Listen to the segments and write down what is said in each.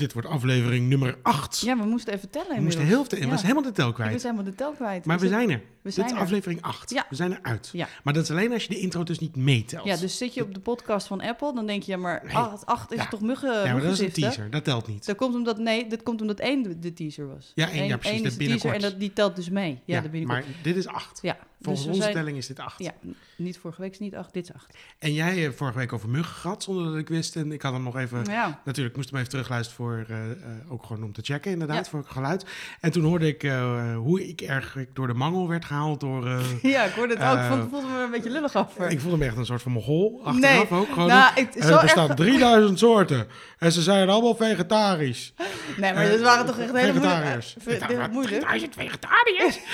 Dit wordt aflevering nummer 8. Ja, we moesten even tellen we moesten heel veel, Ja. was helemaal de tel kwijt. was helemaal de tel kwijt. Maar Is we het- zijn er. we Dit zijn is er. aflevering 8. Ja. We zijn eruit. Ja. Maar dat is alleen als je de intro dus niet meetelt. Ja, dus zit je op de podcast van Apple, dan denk je, ja, maar Nee. 8, 8 is Ja. toch muggen, ja, maar dat is een teaser. Dat telt niet. Dat komt omdat, nee, dat komt omdat één de, de teaser was. Ja, één, ja, Eén- precies, dat is de teaser en binnenkort. dat, die telt dus mee. Ja, dat binnenkort. maar dit is 8. Ja, Volgens dus we onze zijn, telling is dit 8. Ja, niet vorige week is niet 8, dit is 8. En jij hebt vorige week over muggen gehad, zonder dat ik wist. En ik had hem nog even... Ja. Natuurlijk, ik moest hem even terugluisteren voor... eh, eh, ook gewoon om te checken, inderdaad, Ja. voor het geluid. En toen hoorde ik eh, hoe ik eigenlijk door de mangel werd gehaald door... ja, ik hoorde het ook. Ik vond, voelde me een beetje lullig over. ik voelde me echt een soort van mogol achteraf ook. Gewoon nou, ik, En zo er bestaan erg, 3000 soorten. En ze zijn allemaal vegetarisch. Nee, maar dat waren toch echt hele vegetariërs. moeilijk. moeilijk. 3000 vegetariërs?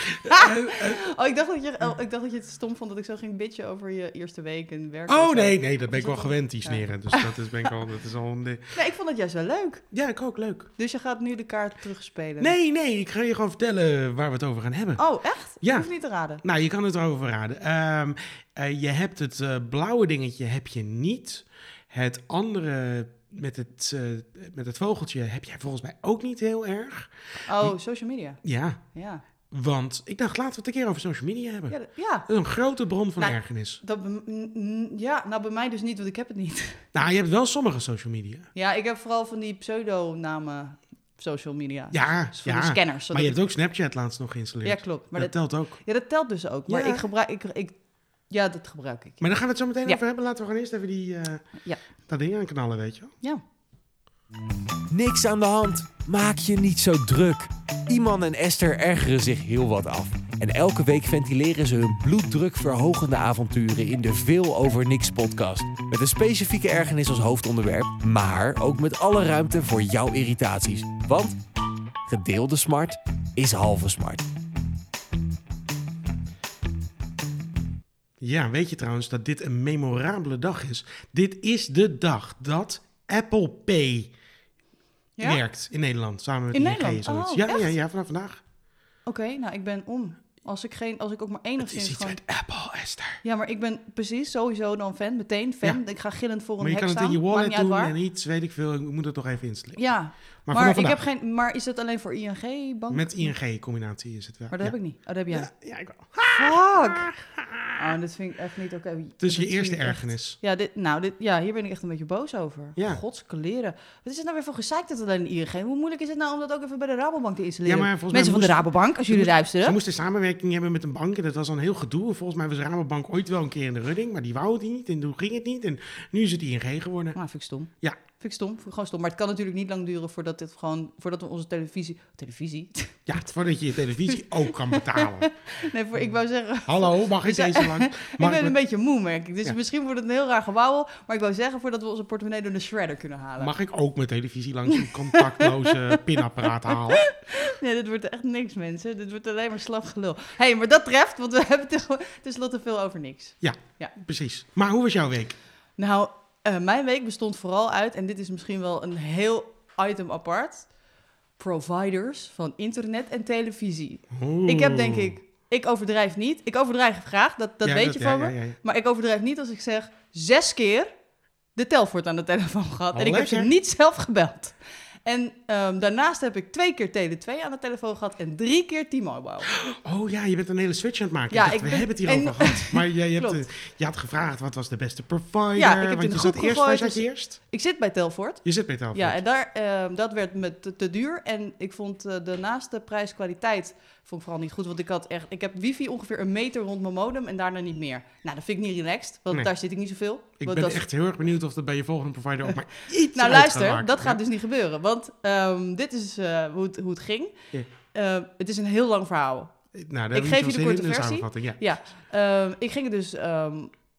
Oh, ik dacht, dat je, oh, ik dacht dat je het stom vond dat ik zo ging bitchen over je eerste week en werk. Oh nee, nee, dat ben ik wel gewend, die sneren. Dus dat is, ben ik al, dat is al een... ding. Nee, ik vond het juist wel leuk. Ja, ik ook, leuk. Dus je gaat nu de kaart terugspelen. Nee, nee, ik ga je gewoon vertellen waar we het over gaan hebben. Oh, echt? Ja. Ik hoef niet te raden. Nou, je kan het erover raden. Ehm, eh, je hebt het eh, blauwe dingetje heb je niet. Het andere met het, eh, met het vogeltje heb jij volgens mij ook niet heel erg. Oh, social media. Ja, Ja. Want ik dacht, laten we het een keer over social media hebben. Ja, dat- ja. Dat is een grote bron van Nou, ergernis. Dat ja, nou bij mij dus niet, want ik heb het niet. Nou, je hebt wel sommige social media. Ja, ik heb vooral van die pseudonamen social media. Ja, Dus van ja. die scanners. Maar je hebt ook Snapchat laatst nog geïnstalleerd. Ja, klopt. Maar dat dat, telt ook. ja, dat telt dus ook. Maar Ja. ik gebruik... Ik, ik, ja, dat gebruik ik. Maar daar gaan we het zo meteen Ja. over hebben. Laten we gewoon eerst even die, eh, Ja. dat ding aanknallen, weet je wel. Ja. Niks aan de hand. Maak je niet zo druk. Iman en Esther ergeren zich heel wat af. En elke week ventileren ze hun bloeddrukverhogende avonturen in de Veel Over Niks podcast. Met een specifieke ergernis als hoofdonderwerp, maar ook met alle ruimte voor jouw irritaties. Want gedeelde smart is halve smart. Ja, weet je trouwens dat dit een memorabele dag is? Dit is de dag dat Apple Pay Ja? werkt in Nederland. Samen met In. Nederland? zoiets. Oh, ja, ja, echt? ja, vanaf vandaag. Oké, nou ik ben om. Als ik, geen, als ik ook maar Het enigszins is iets gewoon... met Apple, Esther. Ja, maar ik ben precies sowieso dan fan. Meteen fan. Ik ga gillend voor een Maar je hek kan het in je wallet doen en iets, weet ik veel. Ik moet het nog even installeren. Ja, maar, maar, ik heb geen... Maar is het alleen voor ING-bank? Met ING-combinatie is het wel. Maar dat ja. heb ik niet. Oh, dat heb jij. Ja, ja, ik wel. Fuck! Oh, dit vind ik echt niet oké. Dus je eerste echt- ergernis. Ja, dit, nou, dit, ja, hier ben ik echt een beetje boos over. Ja. Godskaleren. Wat is het nou weer voor gezeik dat alleen ING? Hoe moeilijk is het nou om dat ook even bij de Rabobank te installeren? Ja, maar volgens mij Mensen van de Rabobank, als jullie Ze luisteren. moesten samenwerking hebben met een bank en dat was dan heel gedoe. Volgens mij was Rabobank ooit wel een keer in de running, maar die wou het niet en toen ging het niet. En nu is het ING geworden. Nou, vind ik stom. Ja. Vind ik stom. Gewoon stom. Maar het kan natuurlijk niet lang duren voordat, dit gewoon, voordat we onze televisie... Televisie? Ja, voordat je je televisie ook kan betalen. nee, voor, ik wou zeggen... Hallo, mag ik Dus, deze lang? ik ben ik, een beetje moe, merk ik. Dus Ja. misschien wordt het een heel raar gewauwel. Maar ik wou zeggen voordat we onze portemonnee door de shredder kunnen halen. mag ik ook mijn televisie langs een contactloze pinapparaat halen? Nee, dit wordt echt niks, mensen. Dit wordt alleen maar slap gelul. Hé, hey, maar dat treft, want we hebben het tenslotte veel over niks. Precies. Maar hoe was jouw week? Nou, eh, mijn week bestond vooral uit, en dit is misschien wel een heel item apart, providers van internet en televisie. Ik heb denk ik, ik overdrijf niet. Ik overdrijf graag, dat, dat Ja, weet je ja, van ja, me. Maar ik overdrijf niet als ik zeg zes keer de telfort aan de telefoon gehad. Oh, en ik heb ze niet zelf gebeld. En ehm, daarnaast heb ik twee keer Tele2 aan de telefoon gehad en drie keer T-Mobile. Oh ja, je bent een hele switch aan het maken. Ja, ik dacht, ik we ben- hebben het hierover en- gehad. Maar jij, je, hebt, eh, je had gevraagd wat was de beste provider. Ja, ik heb want je zat eerst, waar zat je eerst? Ik zit bij Telfort. Je zit bij Telfort. Ja, en daar, ehm, dat werd me te, te duur. En ik vond eh, de naaste prijs-kwaliteit vond ik vooral niet goed. Want ik had echt, ik heb wifi ongeveer een meter rond mijn modem en daarna niet meer. Nou, dat vind ik niet relaxed, want Nee. daar zit ik niet zoveel. ik ben echt heel erg benieuwd of dat bij je volgende provider ook maar iets Nou, luister, gaat dat gaat Ja? dus niet gebeuren. Want ehm, dit is eh, hoe, het, hoe het ging. Ja. Eh, het is een heel lang verhaal. Nou, Ik geef je zo'n de korte versie. samenvatting, ja. Ja, ehm, ik ging het dus ehm,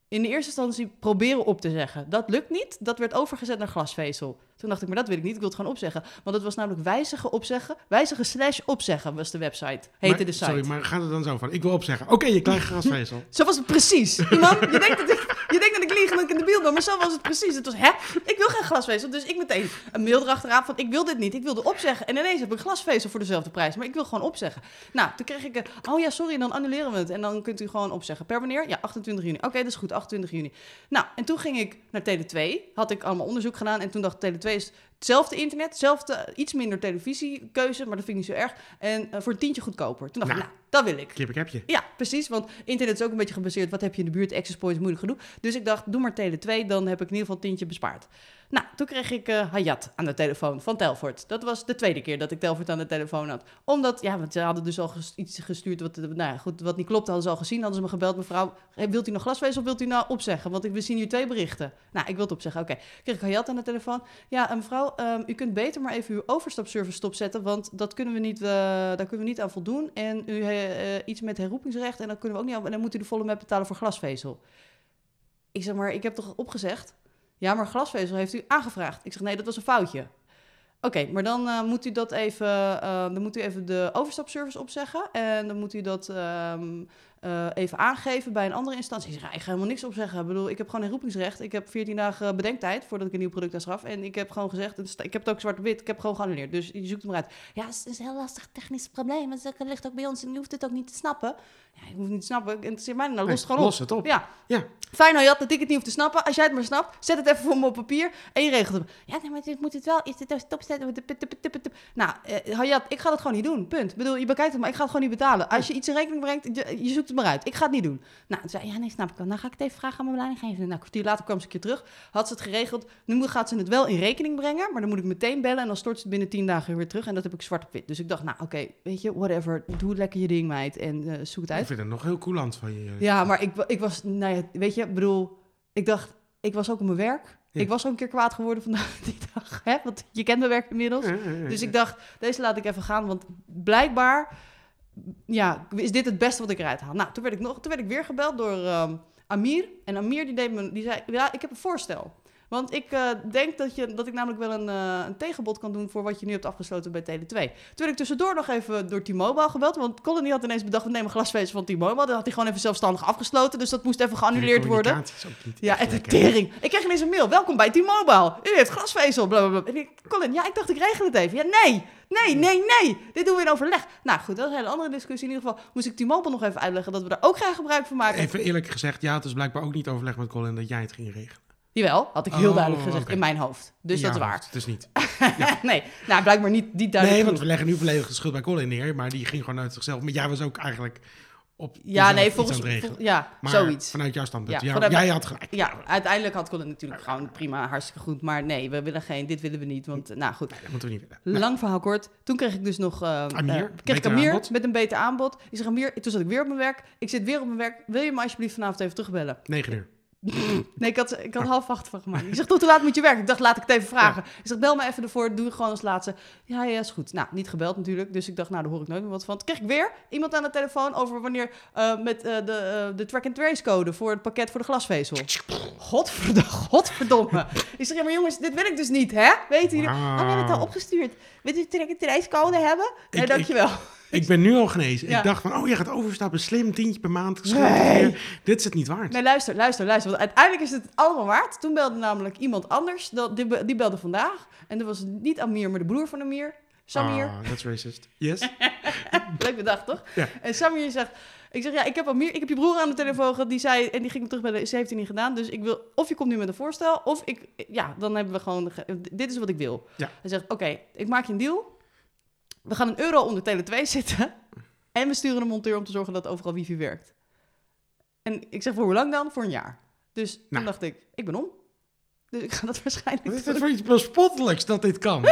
in de eerste instantie proberen op te zeggen. Dat lukt niet. Dat werd overgezet naar glasvezel. Toen dacht ik, maar dat wil ik niet. Ik wil het gewoon opzeggen. Want het was namelijk wijzigen, opzeggen. Wijzigen slash opzeggen was de website. Heette Maar- de site. Sorry, maar gaat het dan zo van, ik wil opzeggen. Oké, je krijgt grasvezel. Zo was het precies. Iemand, je denkt dat ik, je denkt dat ik lieg en dat ik in de beeld ben, maar zo was het precies. Het was, hè, ik wil geen glasvezel. Dus ik meteen een mail erachteraan van, ik wil dit niet. Ik wilde opzeggen. En ineens heb ik glasvezel voor dezelfde prijs. Maar ik wil gewoon opzeggen. Nou, toen kreeg ik, een, oh ja, sorry, dan annuleren we het. En dan kunt u gewoon opzeggen. Per wanneer? Ja, 28 juni. Oké, dat is goed, 28 juni. Nou, en toen ging ik naar Tele2. Had ik allemaal onderzoek gedaan. En toen dacht Tele2 is Hetzelfde internet, hetzelfde, iets minder televisiekeuze, maar dat vind ik niet zo erg. En eh, voor een tientje goedkoper. Toen dacht ik, Nou. dat wil ik. Kip, ik heb je. Ja, precies. Want internet is ook een beetje gebaseerd. Wat heb je in de buurt? Access points, moeilijk gedoe. Dus ik dacht, doe maar Tele 2. Dan heb ik in ieder geval een tientje bespaard. Nou, toen kreeg ik eh, Hayat aan de telefoon van Telfort. Dat was de tweede keer dat ik Telfort aan de telefoon had. Omdat, ja, want ze hadden dus al iets gestuurd wat, eh, nou ja, goed, wat niet klopte. Hadden ze al gezien. Hadden ze me gebeld, mevrouw. hey, wilt u nog glasvezel of wilt u nou opzeggen? Want we zien hier twee berichten. Nou, ik wil opzeggen. Oké. Kreeg ik Hayat aan de telefoon. Ja, eh, mevrouw, ehm, u kunt beter maar even uw overstapservice stopzetten. Want dat kunnen we niet, eh, daar kunnen we niet aan voldoen. En u heeft iets met herroepingsrecht. En dan kunnen we ook niet aan. En dan moet u de volle met betalen voor glasvezel. Ik zeg maar, ik heb toch opgezegd? Ja, maar glasvezel heeft u aangevraagd. Ik zeg, nee, dat was een foutje. Oké, maar dan eh, moet u dat even, eh, dan moet u even de overstapservice opzeggen. En dan moet u dat ehm, eh, even aangeven bij een andere instantie. Ik zeg, ja, ik ga helemaal niks opzeggen. Ik bedoel, ik heb gewoon herroepingsrecht. Ik heb 14 dagen bedenktijd voordat ik een nieuw product aanschaf. En ik heb gewoon gezegd, ik heb het ook zwart-wit, ik heb gewoon geannuleerd. Dus je zoekt hem eruit. Ja, het is een heel lastig technisch probleem. Het ligt ook bij ons en u hoeft het ook niet te snappen. Ja, ik hoef het niet te snappen. Het interesseert mij nou, los het gewoon op. Los het op. Ja, Ja. Fijn Hayat dat ik het niet hoef te snappen. Als jij het maar snapt, zet het even voor me op papier en je regelt het. Ja, nee, maar dit moet het wel. Is het stopzetten? Nou, eh, Hayat, ik ga dat gewoon niet doen. Punt. Ik bedoel, je bekijkt het, maar ik ga het gewoon niet betalen. Als je iets in rekening brengt, je, je zoekt het maar uit. Ik ga het niet doen. Nou, toen zei ja, nee, snap ik wel. Dan ga ik het even vragen aan mijn leidinggevende. Nou, een kwartier later kwam ze een keer terug. Had ze het geregeld. Nu moet- gaat ze het wel in rekening brengen, maar dan moet ik meteen bellen en dan stort ze het binnen tien dagen weer terug. En dat heb ik zwart op wit. Dus ik dacht, nou, oké, weet je, whatever. Doe lekker je ding, meid. En eh, zoek het uit. Ik vind het nog heel coulant van je. Ja, maar ik, ik was, nou ja, weet je, ik bedoel, ik dacht, ik was ook op mijn werk. Ja. Ik was ook een keer kwaad geworden vandaag die dag, hè? want je kent mijn werk inmiddels. Ja, ja, ja. Dus ik dacht, deze laat ik even gaan, want blijkbaar, ja, is dit het beste wat ik eruit haal. Nou, toen werd ik, nog, toen werd ik weer gebeld door ehm, Amir. En Amir die, deed me, die zei, ja, ik heb een voorstel. Want ik eh, denk dat, je, dat ik namelijk wel een, eh, een tegenbod kan doen voor wat je nu hebt afgesloten bij Tele2. Toen werd ik tussendoor nog even door T-Mobile gebeld. Want Colin die had ineens bedacht, we nemen glasvezel van T-Mobile. Dat had hij gewoon even zelfstandig afgesloten. Dus dat moest even geannuleerd De worden. communicatie is ook niet Ja, en de tering. Ik kreeg ineens een mail. Welkom bij T-Mobile. U heeft glasvezel. Blablabla. En ik, Colin, ja, ik dacht ik regel het even. Ja, nee. Nee, nee, nee. Dit doen we in overleg. Nou goed, dat is een hele andere discussie. In ieder geval moest ik T-Mobile nog even uitleggen dat we daar ook geen gebruik van maken. Even eerlijk gezegd, ja, het is blijkbaar ook niet overleg met Colin dat jij het ging regelen. Jawel, had ik heel Oh, duidelijk gezegd oké. in mijn hoofd. Dus Ja, dat is waar. Het is niet. nee, nou blijkbaar niet, niet duidelijk Nee, want we leggen nu volledig de schuld bij Colin neer, maar die ging gewoon uit zichzelf. Maar jij was ook eigenlijk op Ja, nee, volgens regelen. vol- ja, Maar zoiets. vanuit jouw standpunt. Ja, Ja, vanuit- jij had gelijk. Ja, uiteindelijk had Colin natuurlijk gewoon prima, hartstikke goed. Maar nee, we willen geen, dit willen we niet. Want, nou goed, Nee, dat moeten we niet willen. Nou, Lang verhaal kort. Toen kreeg ik dus nog... eh, Amir, eh, kreeg ik Amir aanbod. met een beter aanbod. Ik zeg Amir, toen zat ik weer op mijn werk. Ik zit weer op mijn werk. Wil je me alsjeblieft vanavond even terugbellen? 9 uur. Nee, ik had, ik had half acht van gemaakt. Ik zeg, tot hoe laat moet je werken? Ik dacht, laat ik het even vragen. Ik zeg, bel me even ervoor. Doe gewoon als laatste. Ja, ja, is goed. Nou, niet gebeld natuurlijk. Dus ik dacht, nou, daar hoor ik nooit meer wat van. Toen kreeg ik weer iemand aan de telefoon over wanneer... eh, met eh, de, eh, de track-and-trace code voor het pakket voor de glasvezel. Godverdomme. Godverdomme. Ik zeg, ja, maar jongens, dit wil ik dus niet, hè? Weten jullie? Oh, we hebben het al opgestuurd. Wilt u de track-and-trace code hebben? Nee, Ik- dankjewel. Ik ben nu al genezen. Ja. Ik dacht van, oh, je gaat overstappen. Slim, tientje per maand. Nee. Dit is het niet waard. Nee, luister, luister, luister. Want uiteindelijk is het allemaal waard. Toen belde namelijk iemand anders. Dat, die, die belde vandaag. En dat was niet Amir, maar de broer van Amir. Samir. Ah, that's racist. Yes. Leuk bedacht, toch? Ja. En Samir zegt... Ik zeg, ja, ik heb, Amir, ik heb je broer aan de telefoon gehad. Die zei, en die ging me terugbellen. Ze heeft het niet gedaan. Dus ik wil, of je komt nu met een voorstel. Of ik, ja, dan hebben we gewoon... ge- Dit is wat ik wil. Ja. Hij zegt, oké, ik maak je een deal. We gaan een euro onder Tele 2 zitten. En we sturen een monteur om te zorgen dat overal wifi werkt. En ik zeg, voor hoe lang dan? Voor een jaar. Dus toen Nou. dacht ik, ik ben om. Dus ik ga dat waarschijnlijk Wat is dit voor iets bespottelijks dat dit kan?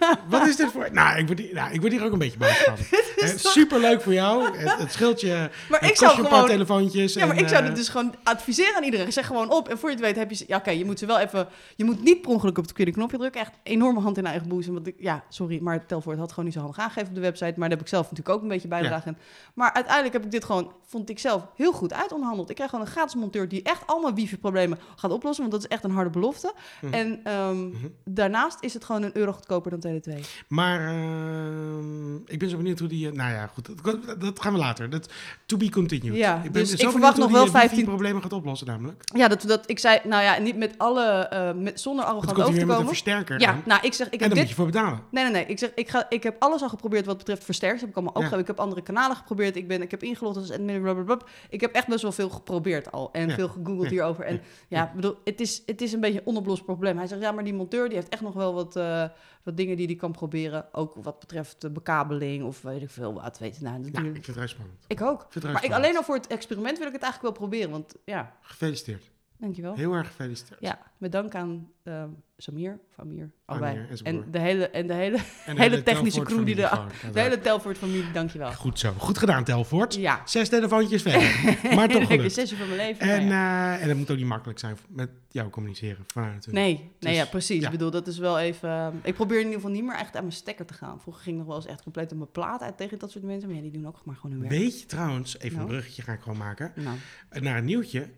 Ja. Wat is dit voor... Nou, ik word hier, nou, ik word hier ook een beetje boos van. Eh, toch- Superleuk voor jou. Het, het scheelt je... Maar ik zou je een gewoon... paar telefoontjes. Ja, maar en, ik zou eh, het dus gewoon adviseren aan iedereen. Zeg gewoon op. En voor je het weet heb je... ze- Ja, oké, je moet ze wel even... Je moet niet per ongeluk op het verkeerde knopje drukken. Echt enorme hand in eigen boezem. Want ik, ja, sorry, maar Telvoort had gewoon niet zo handig aangegeven op de website. Maar daar heb ik zelf natuurlijk ook een beetje bijgedragen. Maar uiteindelijk heb ik dit gewoon, vond ik zelf, heel goed uitonderhandeld. Ik krijg gewoon een gratis monteur die echt allemaal wifi-problemen gaat oplossen. Want dat is echt een harde belofte. Mhm. En ehm, Mhm. daarnaast is het gewoon een euro goedkoper dan Tele2. Maar ehm, ik ben zo benieuwd hoe die... eh, nou ja, goed. Dat, dat gaan we later. Dat, to be continued. Ja, ik ben dus ik verwacht nog wel die, eh, 15 problemen gaat oplossen namelijk. Ja, dat, dat ik zei, nou ja, niet met alle, eh, met, zonder arrogant over met een versterker Ja, aan. nou, ik zeg, ik en heb dan dit moet je voor betalen. Nee, nee, nee. Ik, zeg, ik, ga, ik heb alles al geprobeerd wat betreft versterkers. Heb ik allemaal Ja. opgegeven. Ik heb andere kanalen geprobeerd. Ik, ben, ik heb ingelogd als admin. blablabla. Ik heb echt best wel veel geprobeerd al. En Ja. veel gegoogeld Ja. hierover. En Ja. ja, bedoel, het is, het is een beetje beetje een onoplost probleem. Hij zegt, ja, maar die monteur die heeft echt nog wel wat, eh, wat dingen die hij kan proberen. Ook wat betreft de bekabeling of weet ik veel wat. Weet nou, Ja, ik vind het heel spannend. ik ook. Ik het Maar ik, alleen al voor het experiment wil ik het eigenlijk wel proberen. Want ja, Gefeliciteerd. Dankjewel. Heel erg gefeliciteerd. Ja, met dank aan eh, Samir, Famir, allebei. Amir en zijn broer. en de hele, en de hele, hele technische crew die er- familie gewoon. de hele Telfort-familie, dankjewel. Goed zo. Goed gedaan, Telfort. Ja. Zes telefoontjes verder. maar toch gelukt. zes uur van mijn leven. En, nou ja. eh, en dat moet ook niet makkelijk zijn met jou communiceren. Natuurlijk. Nee, nee Dus, ja, precies. ja. Ik bedoel, dat is wel even... eh, ik probeer in ieder geval niet meer echt aan mijn stekker te gaan. Vroeger ging ik nog wel eens echt compleet op mijn plaat uit tegen dat soort mensen. Maar ja, die doen ook maar gewoon hun werk. Weet je trouwens, even Nou. een bruggetje ga ik gewoon maken, Nou, naar een nieuwtje.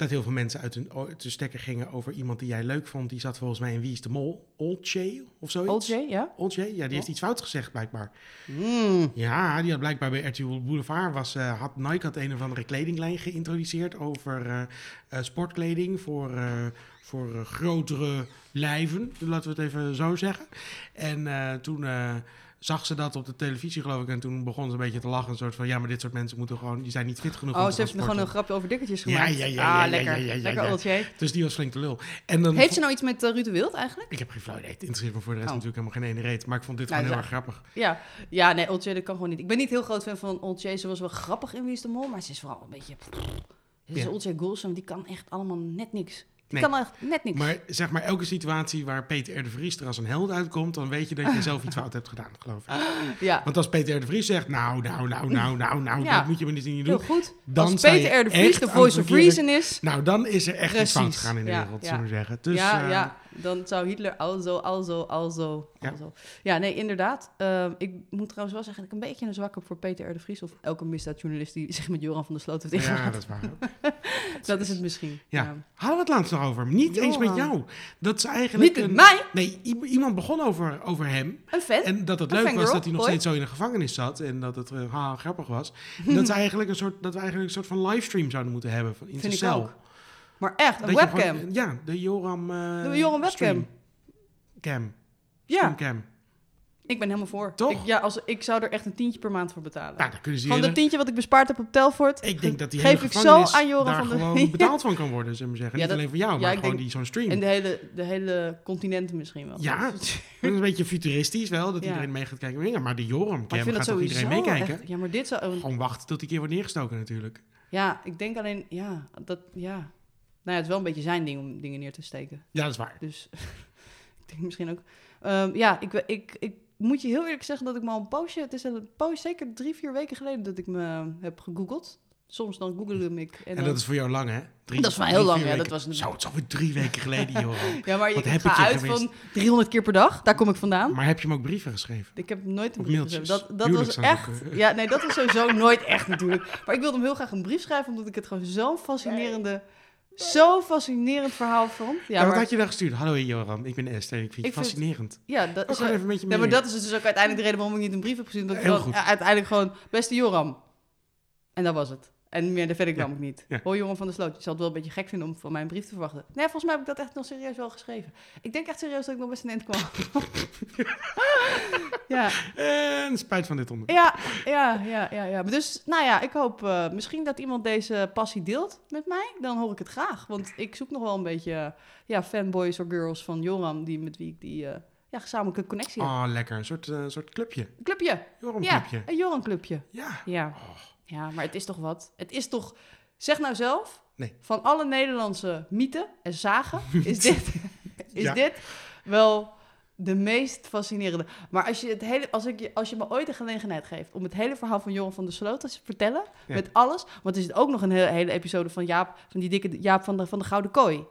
Dat heel veel mensen uit hun, uit hun stekker gingen over iemand die jij leuk vond. Die zat volgens mij in Wie is de Mol? Olcay of zoiets? Old J, ja? Olcay, ja, die heeft iets fout gezegd blijkbaar. Mm. Ja, die had blijkbaar bij RTL Boulevard was, eh, had Nike had een of andere kledinglijn geïntroduceerd over eh, eh, sportkleding voor, voor grotere lijven, laten we het even zo zeggen. En toen zag ze dat op de televisie geloof ik en toen begon ze een beetje te lachen, een soort van ja, maar dit soort mensen moeten gewoon, die zijn niet fit genoeg Oh, ze heeft gewoon een grapje over dikkertjes Ja, gemaakt. ja, ja, ja, ah, ja, lekker. ja, ja, ja, lekker ja. Old J. Dus die was flink te lul. En dan Heeft ze nou iets met uh, Ruud de Wild eigenlijk? ik heb geen flauw idee. Het interesseert me voor de rest Oh. natuurlijk helemaal geen ene reet. Maar ik vond dit Nou, gewoon ja. heel erg grappig. Ja, ja nee, Old J, dat kan gewoon niet. Ik ben niet heel groot fan van Old J. Ze was wel grappig in Wie is de Mol, maar ze is vooral een beetje... Dit is Ja. Goulson, die kan echt allemaal net niks. Die Nee. kan echt net niks. Maar zeg maar, elke situatie waar Peter R. de Vries er als een held uitkomt, dan weet je dat je zelf iets fout hebt gedaan, geloof ik. ja, Want als Peter R. de Vries zegt, nou, nou, nou, nou, nou, nou, Ja. dat moet je me niet niet heel doen. goed. Dan Als Peter R. de Vries de voice of reason is... Nou, dan is er echt iets fout Precies. gegaan in de Ja, wereld, zullen we zeggen. Dus, ja, eh, ja, dan zou Hitler alzo, alzo, alzo, Ja. alzo. Ja, nee, inderdaad. Ehm, ik moet trouwens wel zeggen dat ik een beetje een zwak heb voor Peter R. de Vries... of elke misdaadjournalist die zich met Joran van der Sloot heeft Ja, dat is waar. dat is het misschien. Ja. Ja. Hadden we het laatst nog over? Niet eens met jou. Dat is eigenlijk Niet met een- mij, Nee, iemand begon over, over hem. een fan. En dat het Een leuk was dat hij nog steeds zo in de gevangenis zat. En dat het uh, haha, grappig was. Dat, eigenlijk een soort, dat we eigenlijk een soort van livestream zouden moeten hebben. van- In zijn cel. Maar echt, een Dat webcam. gewoon- ja, de Joram... eh, De Joram webcam. stream. Cam. ja, Streamcam. ik ben helemaal voor. Toch? Ik, ja, als, ik zou er echt een tientje per maand voor betalen. Dan kunnen ze Van de tientje wat ik bespaard heb op Telfort, Ik denk dat die geef ik zo aan daar van der- gewoon betaald van kan worden, zullen we zeggen. Ja, Niet dat- alleen voor jou, ja, maar gewoon denk- die zo'n stream. En de hele, de hele continenten misschien wel. Ja. Dat is een beetje futuristisch wel, dat iedereen mee gaat kijken. Maar de Joram Cam gaat dat toch iedereen meekijken? echt- Ja, maar dit zou... Gewoon wachten tot die keer wordt neergestoken natuurlijk. Ja, ik denk alleen... Ja, dat... Ja. Nou ja, het is wel een beetje zijn ding om dingen neer te steken. Ja, dat is waar. Dus ik denk misschien ook... Ehm, ja, ik, ik, ik moet je heel eerlijk zeggen dat ik me al een poosje... Het is een poos, zeker drie, vier weken geleden dat ik me heb gegoogeld. Soms dan googelde ik. En, En dan- dat is voor jou lang, hè? Drie, Dat is voor mij heel lang, ja, dat was een- Zo, het is alweer drie weken geleden, Joram. Ja, maar Wat je, heb ik ga ik je uit geweest? van 300 keer per dag. Daar kom ik vandaan. Maar heb je hem ook brieven geschreven? Ik heb nooit een Of brief mailtjes. geschreven. Dat, dat was echt... Ja, nee, dat is sowieso nooit echt natuurlijk. Maar ik wilde hem heel graag een brief schrijven... omdat ik het gewoon zo'n fascinerende... Zo'n fascinerend verhaal vond. Ja, Ja, wat maar, had je dan gestuurd? Hallo Joram, ik ben Esther en ik vind je Ik vind- fascinerend. ja, dat is, even ja, maar dat is dus ook uiteindelijk de reden waarom ik niet een brief heb gestuurd. Dat ik Heel goed. uiteindelijk gewoon... Beste Joram. En dat was het. En meer verder kwam Ja, ik niet. ja. Hoi Joram van der Sloot, je zal het wel een beetje gek vinden om van mij een brief te verwachten. Nee, volgens mij heb ik dat echt nog serieus wel geschreven. Ik denk echt serieus dat ik nog best een eind kwam. ja, En spijt van dit onderwerp. Ja, ja, ja, ja, ja. Dus, nou ja, ik hoop eh, misschien dat iemand deze passie deelt met mij. Dan hoor ik het graag. Want ik zoek nog wel een beetje ja, fanboys of girls van Joram, die, met wie ik die eh, ja, gezamenlijke connectie heb. Oh, lekker. Een soort, eh, soort clubje. Clubje. Joram Ja, een Joram-clubje. Ja. Ja. Ja, maar het is toch wat? Het is toch... Zeg nou zelf, Nee. van alle Nederlandse mythen en zagen, is dit, is Ja. dit wel de meest fascinerende. Maar als je, het hele, als, ik als je me ooit de gelegenheid geeft om het hele verhaal van Johan van der Sloot te vertellen, Ja. met alles, want er zit ook nog een hele, hele episode van Jaap, van die dikke Jaap van de, van de Gouden Kooi.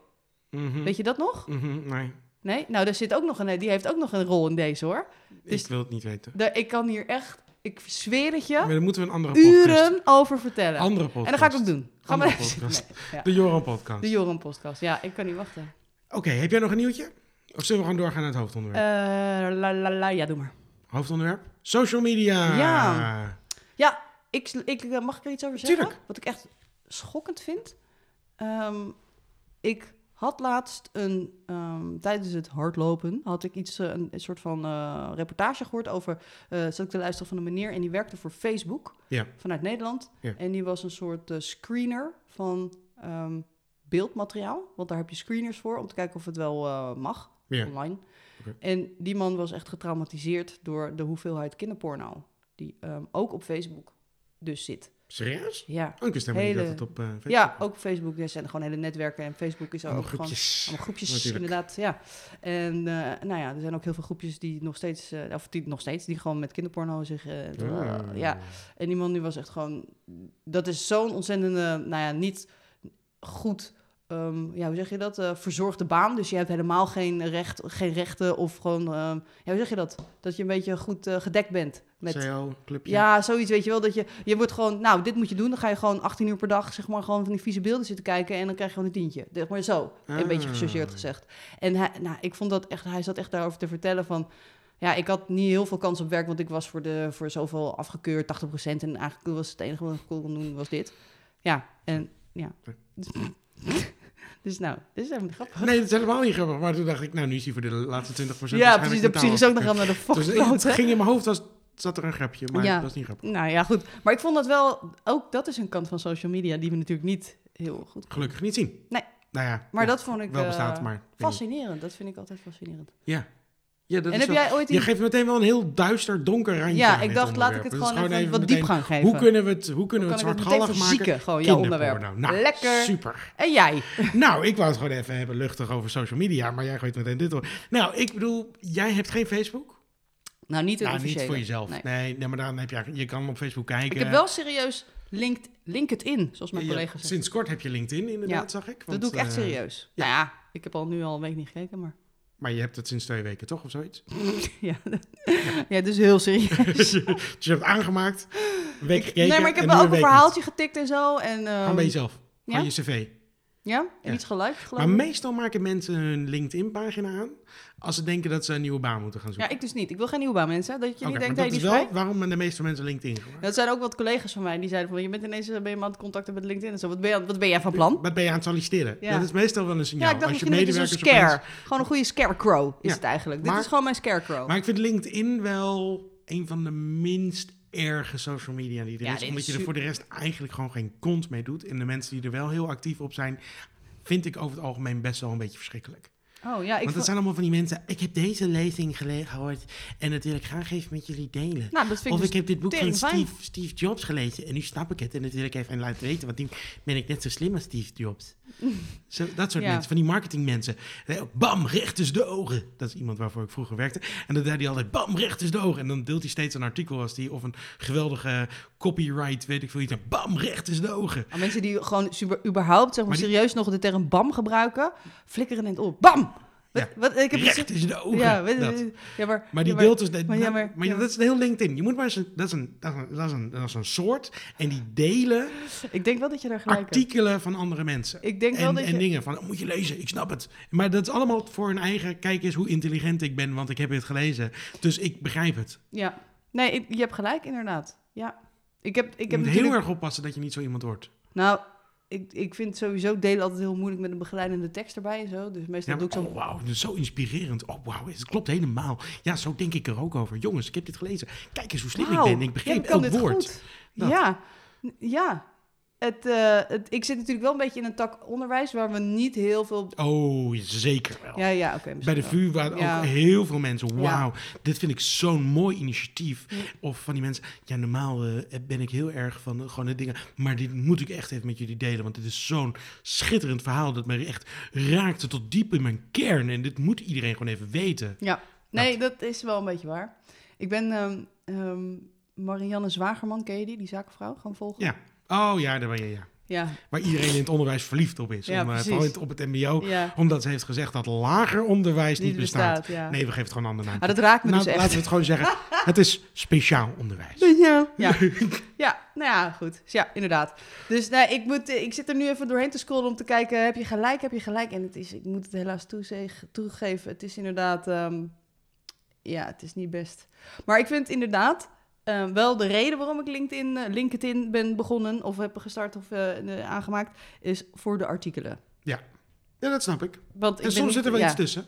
Mhm. Weet je dat nog? Mhm, Nee, Nee? Nou, daar zit ook nog een, die heeft ook nog een rol in deze hoor. Dus- ik wil het niet weten. Ik kan hier echt, ik zweer het Maar je, dan moeten we een andere podcast. uren over vertellen. Andere podcast. En dat ga ik ook doen. Ga maar even podcast. nee, ja. De Joram podcast. De Joran podcast. Ja, ik kan niet wachten. Oké, heb jij nog een nieuwtje? Of zullen we gewoon doorgaan naar het hoofdonderwerp? Eh, la, la, la, ja, doe maar. Hoofdonderwerp? Social media. Ja. Ja, ik, ik, eh, mag ik er iets over zeggen? Tuurlijk. Wat ik echt schokkend vind. Ehm, ik had laatst een, ehm, tijdens het hardlopen, had ik iets, eh, een, een soort van eh, reportage gehoord over, eh zat ik te luisteren van een meneer en die werkte voor Facebook Ja. vanuit Nederland. Ja. En die was een soort screener van ehm, beeldmateriaal. Want daar heb je screeners voor om te kijken of het wel mag Ja. online. En die man was echt getraumatiseerd door de hoeveelheid kinderporno. Die ehm, ook op Facebook dus zit. Serieus? Ja, Oh, ik wist helemaal Hele- niet dat het op eh, Facebook ja ook op Facebook. Er zijn gewoon hele netwerken. En Facebook is er Allemaal ook gewoon... groepjes. Allemaal groepjes, Natuurlijk. inderdaad, ja. En eh, nou ja, er zijn ook heel veel groepjes die nog steeds, eh, of die nog steeds, die gewoon met kinderporno zich, Ah. ja. En die man die was echt gewoon, dat is zo'n ontzettende, nou ja, niet goed, ehm, ja, hoe zeg je dat, eh, verzorgde baan. Dus je hebt helemaal geen, recht, geen rechten of gewoon, ehm, ja, hoe zeg je dat? Dat je een beetje goed eh, gedekt bent met... Clubje. Ja, zoiets weet je wel. Dat je, je wordt gewoon, nou, dit moet je doen. Dan ga je gewoon 18 uur per dag, zeg maar, gewoon van die vieze beelden zitten kijken. En dan krijg je gewoon een tientje. Zeg maar zo. Een Ah. beetje gechargeerd gezegd. En hij, nou, ik vond dat echt, hij zat echt daarover te vertellen van. Ja, ik had niet heel veel kans op werk, want ik was voor, de, voor zoveel afgekeurd, 80%. En eigenlijk was het enige wat ik kon doen, was dit. Ja, en ja. Dus nou, dit is helemaal niet grappig. Nee, dat is helemaal niet grappig. Maar toen dacht ik, nou, nu is hij voor de laatste 20% ja, precies. Precies is ook nog afgekeurd. allemaal de Dus fuck het hè? ging in mijn hoofd, was, zat er een grapje, maar Ja. dat was niet grappig. Nou ja, goed. Maar ik vond dat wel, ook dat is een kant van social media die we natuurlijk niet heel goed Gelukkig niet zien. Nee. Nou ja, Maar ja, dat vond ik wel eh, bestaat, maar... fascinerend. Dat vind ik altijd fascinerend. Ja. Ja, dat en is heb jij ooit Je geeft meteen wel een heel duister, donker randje Ja, ik dacht, laat ik het Dat gewoon even wat meteen, diepgang geven. Hoe kunnen we het, hoe kunnen we Hoe het zwartgallig maken? gewoon jouw onderwerp. Nou, Lekker. super. En jij? Nou, ik wou het gewoon even hebben luchtig over social media, maar jij gooit meteen dit door. Nou, ik bedoel, jij hebt geen Facebook? Nou, niet Nou, niet voor jezelf. Nee. Nee. nee, maar dan heb je, je kan op Facebook kijken. Ik heb wel serieus linked, link het in, zoals mijn Ja, collega zegt. Sinds kort heb je LinkedIn inderdaad, Ja, zag ik. Dat want, doe ik echt eh, serieus. ja. Nou ja, ik heb al nu al een week niet gekeken, maar... maar je hebt het sinds twee weken, toch? Of zoiets? ja, ja, dus heel serieus. dus je hebt aangemaakt, een week gekeken nee, maar ik heb wel ook een verhaaltje getikt en zo. En, ehm, Gewoon bij jezelf. ja? Gewoon je cv. Ja? En Ja. iets geliked, geloof Maar ik. meestal maken mensen hun LinkedIn-pagina aan als ze denken dat ze een nieuwe baan moeten gaan Ja, zoeken. ik dus niet. Ik wil geen nieuwe baan, mensen. Dat je niet denkt, dat hey, die is wel vrij. waarom de meeste mensen LinkedIn gebruikt. Dat zijn ook wat collega's van mij die zeiden van je bent ineens eh, ben je aan het contacten met LinkedIn en zo. Wat ben je, wat ben jij van plan? Wat ben je aan het solliciteren? Ja. Dat is meestal wel een signaal. Ja, ik dacht als je een scare. opeens- Gewoon een goede scarecrow is Ja. het eigenlijk. Dit is gewoon mijn scarecrow. Maar ik vind LinkedIn wel een van de minst erge social media die er Ja, is. Omdat je er voor de rest eigenlijk gewoon geen kont mee doet. En de mensen die er wel heel actief op zijn, vind ik over het algemeen best wel een beetje verschrikkelijk. oh ja, ik Want het zijn allemaal van die mensen, ik heb deze lezing gehoord en dat wil ik graag even met jullie delen. nou, dat vind ik Of dus ik heb dit boek van. Steve, Steve Jobs gelezen en nu snap ik het. En dat wil ik even laten weten, want nu ben ik net zo slim als Steve Jobs. Zo, dat soort Ja. mensen, van die marketingmensen. Bam, recht tussen de ogen. Dat is iemand waarvoor ik vroeger werkte. En dan deed hij altijd, bam, recht tussen de ogen. En dan deelt hij steeds een artikel als die, of een geweldige copyright, weet ik veel iets. Bam, recht tussen de ogen. Maar mensen die gewoon super, überhaupt zeg maar, Maar die- serieus nog de term bam gebruiken, flikkeren in het oor. Bam! Wat, Ja. wat, ik heb Recht tussen de ogen. ja, weet, dat. ja, maar, Maar die ja, dus... maar ja, maar- dat is heel LinkedIn. Je moet maar eens... een- Dat is een, dat is een, dat is een, dat is een soort. En die delen Ik denk wel dat je daar gelijk hebt. artikelen van andere mensen. Ik denk wel en, dat en je... dingen van, oh, moet je lezen, ik snap het. Maar dat is allemaal voor hun eigen, kijk eens hoe intelligent ik ben, want ik heb het gelezen. Dus ik begrijp het. Ja. Nee, je hebt gelijk inderdaad. Ja. Ik heb, ik Je heb moet natuurlijk... heel erg oppassen dat je niet zo iemand wordt. Nou, ik, ik vind sowieso delen altijd heel moeilijk met een begeleidende tekst erbij en zo. Dus meestal Ja, doe ik zo... oh, wauw, zo inspirerend. Oh, wauw, het klopt helemaal. Ja, zo denk ik er ook over. Jongens, ik heb dit gelezen. Kijk eens hoe slim ik ben. Ik begreep elk woord. Ja, ja. Het, eh, het, ik zit natuurlijk wel een beetje in een tak onderwijs waar we niet heel veel... Oh, zeker wel. Ja, ja, oké. Bij de. VU waren Ja. ook heel veel mensen. Ja. Wauw, dit vind ik zo'n mooi initiatief. Ja. Of van die mensen. Ja, normaal eh, ben ik heel erg van eh, gewoon de dingen. Maar dit moet ik echt even met jullie delen. Want dit is zo'n schitterend verhaal. Dat mij echt raakte tot diep in mijn kern. En dit moet iedereen gewoon even weten. Ja, nee, dat is wel een beetje waar. Ik ben ehm, ehm, Marianne Zwagerman, ken je die? Die zakenvrouw, gaan volgen? Ja. Oh ja, daar ben je. Ja. Ja, Waar iedereen in het onderwijs verliefd op is. Ja, Om, eh, op het MBO. ja. Omdat ze heeft gezegd dat lager onderwijs niet, niet bestaat. Nee, we geven het gewoon een andere naam. Maar dat raakt me nou, dus laten echt. we het gewoon zeggen. Het is speciaal onderwijs. Ja. Ja. ja, nou ja, goed. Dus ja, inderdaad. Dus nou, ik, moet, eh, ik zit er nu even doorheen te scrollen om te kijken, heb je gelijk, heb je gelijk? En het is, ik moet het helaas toegeven, het is inderdaad, ehm, ja, het is niet best. Maar ik vind inderdaad eh, wel de reden waarom ik LinkedIn, eh, LinkedIn ben begonnen, of heb gestart of eh, aangemaakt, is voor de artikelen. Ja, dat snap ik. Want En soms niet- zit er wel ja. iets tussen.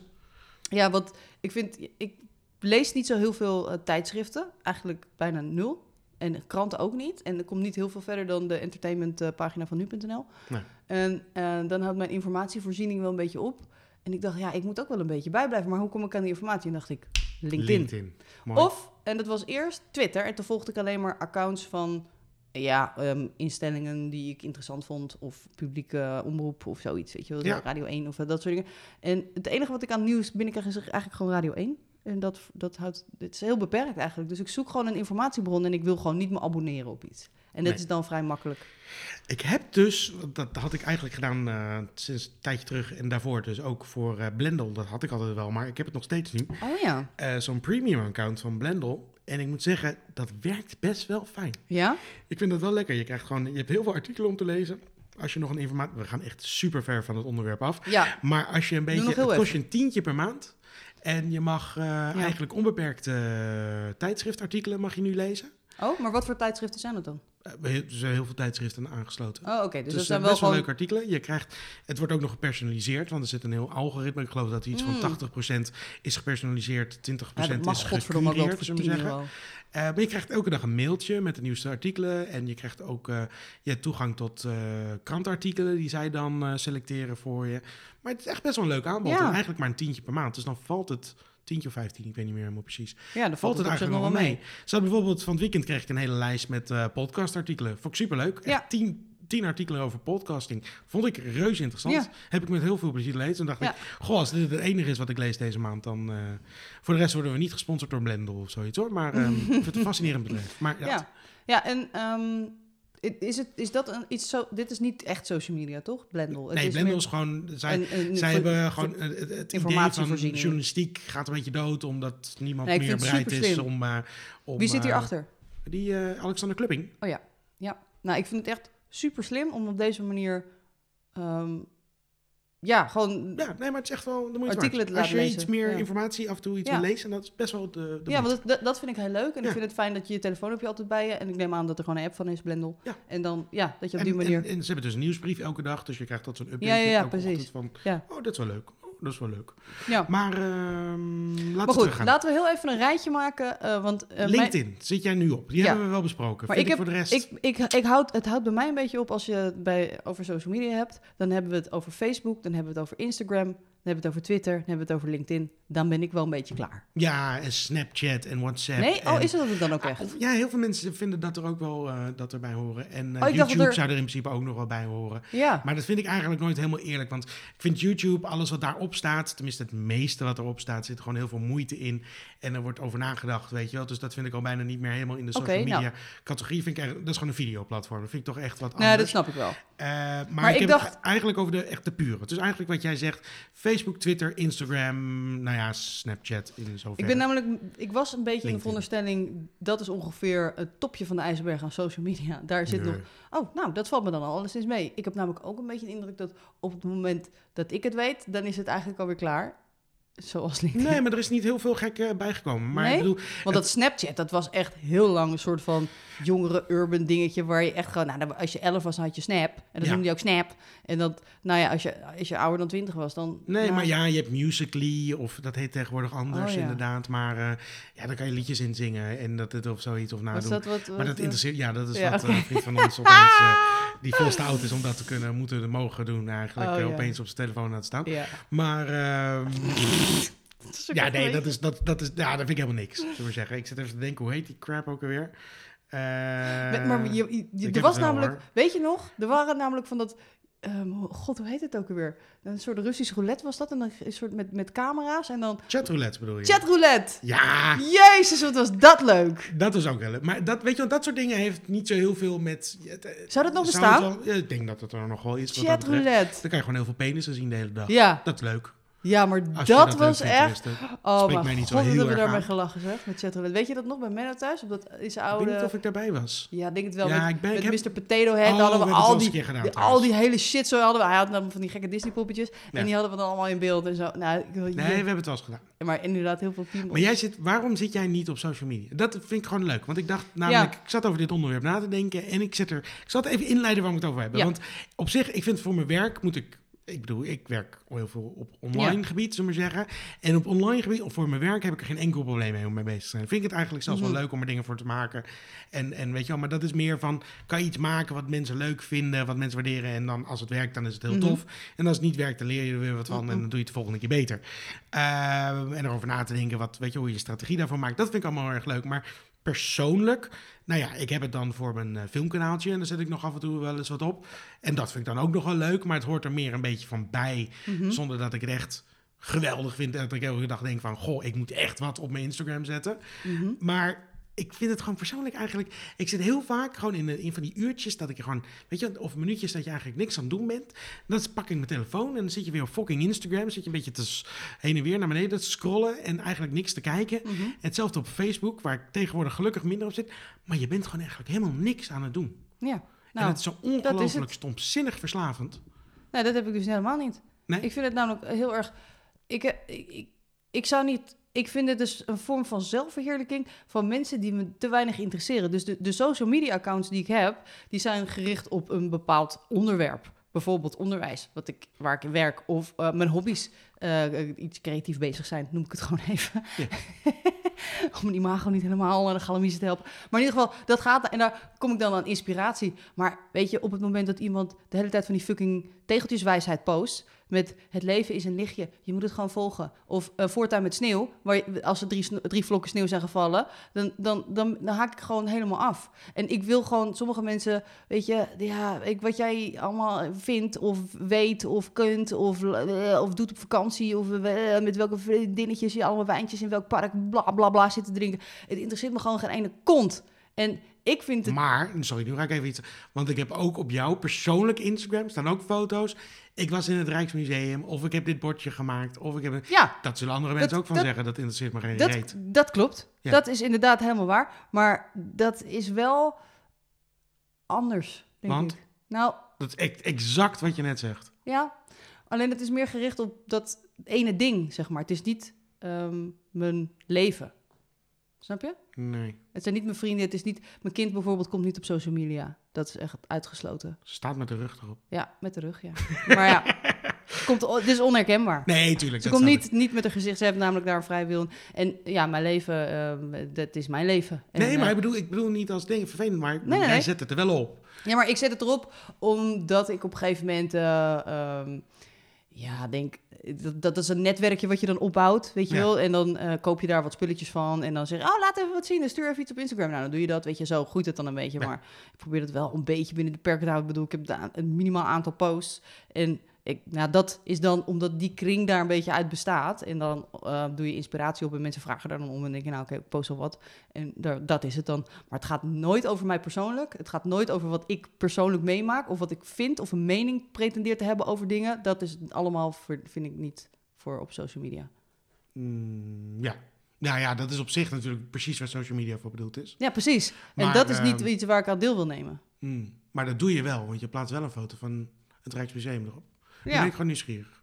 Ja, want ik vind, ik lees niet zo heel veel tijdschriften, eigenlijk bijna nul. en kranten ook niet. En er komt niet heel veel verder dan de entertainmentpagina van nu.nl. Nee. En dan houdt mijn informatievoorziening wel een beetje op. En ik dacht, ja, ik moet ook wel een beetje bijblijven. Maar hoe kom ik aan die informatie? En dacht ik, LinkedIn. Of, en dat was eerst Twitter. En toen volgde ik alleen maar accounts van ja, ehm, instellingen die ik interessant vond. Of publieke omroep of zoiets. Weet je wel, Ja. Radio 1 of dat soort dingen. En het enige wat ik aan nieuws binnenkrijg is eigenlijk gewoon Radio 1. En dat, dat houdt, het is heel beperkt eigenlijk. Dus ik zoek gewoon een informatiebron en ik wil gewoon niet me abonneren op iets. En dat Nee. is dan vrij makkelijk. Ik heb dus, dat had ik eigenlijk gedaan eh, sinds een tijdje terug en daarvoor dus ook voor eh, Blendel. Dat had ik altijd wel, maar ik heb het nog steeds nu. Oh ja. Eh, Zo'n premium account van Blendel. En ik moet zeggen, dat werkt best wel fijn. Ja? Ik vind dat wel lekker. Je krijgt gewoon, je hebt heel veel artikelen om te lezen. Als je nog een informatie, we gaan echt super ver van het onderwerp af. Ja. Maar als je een beetje, het kost je een tientje per maand. En je mag eigenlijk onbeperkte tijdschriftartikelen mag je nu lezen. Oh, maar wat voor tijdschriften zijn dat dan? Eh, er zijn heel veel tijdschriften aangesloten. Oh, oké. Dus, Dus, dat dat zijn wel best wel gewoon... leuke artikelen. Je krijgt, het wordt ook nog gepersonaliseerd, want er zit een heel algoritme. Ik geloof dat iets Mm. van 80% is gepersonaliseerd, 20% Ja, dat mag is gecureerd, zullen we 10 zeggen. Eh, maar je krijgt elke dag een mailtje met de nieuwste artikelen. En je krijgt ook eh, je toegang tot eh, krantartikelen die zij dan eh, selecteren voor je. Maar het is echt best wel een leuk aanbod. Ja. En eigenlijk maar een tientje per maand. Dus dan valt het tientje of 15, ik weet niet meer helemaal precies. Ja, dan Valt het eigenlijk nog wel mee. Hadden bijvoorbeeld van het weekend kreeg ik een hele lijst met eh, podcastartikelen. Vond ik superleuk. Echt Ja. tien, tien artikelen over podcasting. Vond ik reuze interessant. Ja. Heb ik met heel veel plezier gelezen. En dacht Ja. ik, goh, als dit het enige is wat ik lees deze maand, dan... eh, voor de rest worden we niet gesponsord door Blendel of zoiets hoor. Maar ehm, ik vind het een fascinerend bedrijf. Maar ja, Ja, ja en ehm, is, het, is dat een, iets zo... Dit is niet echt social media, toch? Blendel. Het nee, is Blendel is gewoon... Zij, een- een- zij voor- hebben gewoon het, het- het idee van journalistiek gaat een beetje dood, omdat niemand Nee, meer bereid is om, eh, om... Wie zit eh, hierachter? Die eh, Alexander Klupping. Oh ja, ja. Nou, ik vind het echt super slim om op deze manier... ehm, ja, gewoon... Ja, nee, maar het is echt wel de moeite Artikelen waard. te Als je iets meer ja. informatie af en toe iets Ja. wil lezen, dat is best wel de, de ja, want dat, dat vind ik heel leuk. En Ja. ik vind het fijn dat je je telefoon heb je altijd bij je. En ik neem aan dat er gewoon een app van is, Blendel. En dan, ja, dat je op en, die manier... en, en ze hebben dus een nieuwsbrief elke dag, dus je krijgt dat zo'n update Ja, ja, precies. van, oh, dat is wel leuk. Dat is wel leuk. ja. Maar ehm laten Maar we goed, laten we heel even een rijtje maken. eh, want, eh, mijn- LinkedIn zit jij nu op. Die Ja. hebben we wel besproken. Maar ik, heb- voor de rest... Ik, ik, ik houd, het houdt bij mij een beetje op als je het bij, over social media hebt. Dan hebben we het over Facebook, dan hebben we het over Instagram, dan hebben we het over Twitter, dan hebben we het over LinkedIn. Dan ben ik wel een beetje klaar. Ja, en Snapchat en WhatsApp. Nee? Oh, is het dat dan ook echt? Ah, Ja, heel veel mensen vinden dat er ook wel eh, dat erbij horen. En eh, Oh, YouTube er- zou er in principe ook nog wel bij horen. Ja. Maar dat vind ik eigenlijk nooit helemaal eerlijk. Want ik vind YouTube, alles wat daarop staat, tenminste het meeste wat erop staat, zit gewoon heel veel moeite in. En er wordt over nagedacht, weet je wel. Dus dat vind ik al bijna niet meer helemaal in de social Oké, nou. media categorie. Vind ik eigenlijk, dat is gewoon een videoplatform. Dat vind ik toch echt wat Nee, anders. dat snap ik wel. Eh, maar, Maar ik, ik heb dacht- het eigenlijk over de echte pure. Dus eigenlijk wat jij zegt, Facebook, Twitter, Instagram, nou ja, Snapchat in zoverre. Ik ben namelijk, ik was een beetje in de veronderstelling, dat is ongeveer het topje van de ijsberg aan social media. Daar zit Nee. nog, oh, nou, dat valt me dan al alleszins mee. Ik heb namelijk ook een beetje de indruk dat op het moment dat ik het weet, dan is het eigenlijk alweer klaar. Zoals LinkedIn. Nee, maar er is niet heel veel gek eh, bijgekomen. Maar Nee? ik bedoel, Want dat Snapchat, dat was echt heel lang een soort van jongere urban dingetje waar je echt gewoon, nou, als je 11 was, dan had je Snap. En dan Ja. noemde je ook Snap. En dat, nou ja, als je, als je ouder dan 20 was, dan. Nee, nou, maar ja, je hebt Musical.ly, of dat heet tegenwoordig anders Oh, ja. inderdaad. Maar eh, ja, dan kan je liedjes inzingen en dat het of zoiets of Was nadoen. dat wat, wat, maar dat interesseert, ja, dat is ja, wat eh, een vriend van ons opeens, eh, die veel te oud is om dat te kunnen, moeten, mogen doen eigenlijk, Oh, opeens op zijn telefoon aan het staan. Ja. Maar ehm, Dat ja, nee, dat is, dat, dat is, ja, dat vind ik helemaal niks, zullen we zeggen. Ik zit even te denken, hoe heet die crap ook alweer? Eh, Maar, maar je, je- je- heb er was namelijk, hoor. weet je nog, er waren namelijk van dat, ehm, god, hoe heet het ook alweer? Een soort Russisch roulette was dat, en dan een soort met, met camera's en dan Chatroulette bedoel je? chatroulette. Ja, Jezus, wat was dat leuk. Dat is ook wel leuk. Maar dat, weet je, want dat soort dingen heeft niet zo heel veel met... eh, Zou dat nog bestaan? wel- ik denk dat het er nog wel is. Chatroulette. Dan kan je gewoon heel veel penissen zien de hele dag. Ja, Dat is leuk. Ja, maar Als dat, was echt, oh mij niet god, heel hebben we daarmee gelachen zeg, met chatroulette. Weet je dat nog bij Menno thuis? Op dat is Ik weet niet oude... of ik daarbij was. Ja, ik denk het wel. Ja, met ik ben- met ik heb- Mr. Potato Head Oh, hadden we al die, gedaan die- al die hele shit zo hadden we. Hij had namelijk van die gekke Disney poppetjes. Ja. En die hadden we dan allemaal in beeld en zo. Nou, ik, Nee, we hebben het wel eens gedaan. Maar inderdaad heel veel team. Maar jij zit, waarom zit jij niet op social media? Dat vind ik gewoon leuk. Want ik dacht namelijk, ik zat over dit onderwerp na te denken. En ik, zet er, ik zal het even inleiden waar we het over hebben. Want op zich, ik vind voor mijn werk moet ik ik bedoel, ik werk heel veel op online gebied, zullen we maar zeggen. En op online gebied, of voor mijn werk, heb ik er geen enkel probleem mee om mee bezig te zijn. Vind ik het eigenlijk zelfs Mhm. wel leuk om er dingen voor te maken. En, en weet je wel, maar dat is meer van, kan je iets maken wat mensen leuk vinden, wat mensen waarderen. En dan als het werkt, dan is het heel Mhm. tof. En als het niet werkt, dan leer je er weer wat van. Mhm. En dan doe je het de volgende keer beter. Ehm, en erover na te denken, wat, weet je, hoe je strategie daarvan maakt. Dat vind ik allemaal heel erg leuk. Maar persoonlijk, nou ja, ik heb het dan voor mijn eh, filmkanaaltje. En daar zet ik nog af en toe wel eens wat op. En dat vind ik dan ook nog wel leuk. Maar het hoort er meer een beetje van bij. Mhm. Zonder dat ik het echt geweldig vind. En dat ik elke dag denk van, goh, ik moet echt wat op mijn Instagram zetten. Mhm. Maar ik vind het gewoon persoonlijk eigenlijk... Ik zit heel vaak gewoon in, een- van die uurtjes dat ik gewoon... Weet je, of minuutjes dat je eigenlijk niks aan het doen bent. Dan pak ik mijn telefoon en dan zit je weer op fucking Instagram. Zit je een beetje te heen en weer naar beneden te scrollen en eigenlijk niks te kijken. Mhm. Hetzelfde op Facebook, waar ik tegenwoordig gelukkig minder op zit. Maar je bent gewoon eigenlijk helemaal niks aan het doen. Ja. en Nou, het is zo ongelooflijk stomzinnig verslavend. nee, dat heb ik dus helemaal niet. Nee? Ik vind het namelijk heel erg. Ik, eh, ik, ik, ik zou niet. Ik vind het dus een vorm van zelfverheerlijking van mensen die me te weinig interesseren. Dus de, de social media accounts die ik heb, die zijn gericht op een bepaald onderwerp. Bijvoorbeeld onderwijs, wat ik, waar ik in werk, of eh, mijn hobby's. eh, iets creatief bezig zijn, noem ik het gewoon even. Ja. Om die imago niet helemaal aan de galamiezen te helpen. Maar in ieder geval, dat gaat... En daar kom ik dan aan inspiratie. Maar weet je, op het moment dat iemand de hele tijd van die fucking tegeltjeswijsheid post... met het leven is een lichtje, je moet het gewoon volgen. Of uh, voortuin met sneeuw, waar als er drie, drie vlokken sneeuw zijn gevallen... Dan, dan, dan, dan haak ik gewoon helemaal af. En ik wil gewoon, sommige mensen, weet je... Ja, ik, wat jij allemaal vindt of weet of kunt of, eh, of doet op vakantie... of eh, met welke vriendinnetjes je allemaal wijntjes in welk park bla bla bla zit te drinken... Het interesseert me gewoon geen ene kont. En ik vind het... Maar, sorry, nu ga ik even iets... Want ik heb ook op jouw persoonlijk Instagram staan ook foto's. Ik was in het Rijksmuseum, of ik heb dit bordje gemaakt, of ik heb... Een... Ja, Dat zullen andere mensen Dat- ook van dat- zeggen, dat interesseert me geen dat, reet. dat klopt. Ja. Dat is inderdaad helemaal waar. Maar dat is wel anders, denk Want? ik. Nou, Dat is exact wat je net zegt. ja. Alleen het is meer gericht op dat ene ding, zeg maar. Het is niet ehm, mijn leven. Snap je? Nee, Het zijn niet mijn vrienden. Het is niet... Mijn kind bijvoorbeeld komt niet op social media. Dat is echt uitgesloten. ze staat met de rug erop. Ja, met de rug, ja. maar ja, komt, het is onherkenbaar. Nee, tuurlijk. Ze komt niet, niet met haar gezicht. Ze heeft namelijk daar een vrij wil. En ja, mijn leven, ehm, dat is mijn leven. En, Nee, maar eh, ik bedoel, ik bedoel niet als ding vervelend, maar nee, jij nee. zet het er wel op. Ja, maar ik zet het erop omdat ik op een gegeven moment... eh, ehm, ja, denk... Dat, dat is een netwerkje wat je dan opbouwt, weet je Ja. wel. En dan eh, koop je daar wat spulletjes van. En dan zeg je, oh, laat even wat zien. En stuur even iets op Instagram. Nou, dan doe je dat, weet je. Zo groeit het dan een beetje. Ja. Maar ik probeer het wel een beetje binnen de perken te houden. Ik bedoel, ik heb een minimaal aantal posts. En ik, nou, dat is dan omdat die kring daar een beetje uit bestaat. En dan eh, doe je inspiratie op en mensen vragen daar dan om. En dan denk je, nou oké, ik post al wat. En daar, dat is het dan. Maar het gaat nooit over mij persoonlijk. Het gaat nooit over wat ik persoonlijk meemaak. Of wat ik vind of een mening pretendeer te hebben over dingen. Dat is allemaal, voor, vind ik niet voor op social media. Mm, ja. Nou ja, dat is op zich natuurlijk precies waar social media voor bedoeld is. Ja, precies. En dat is niet ehm, iets waar ik aan deel wil nemen. Mm, Maar dat doe je wel, want je plaatst wel een foto van het Rijksmuseum erop. Nu ben ik gewoon nieuwsgierig.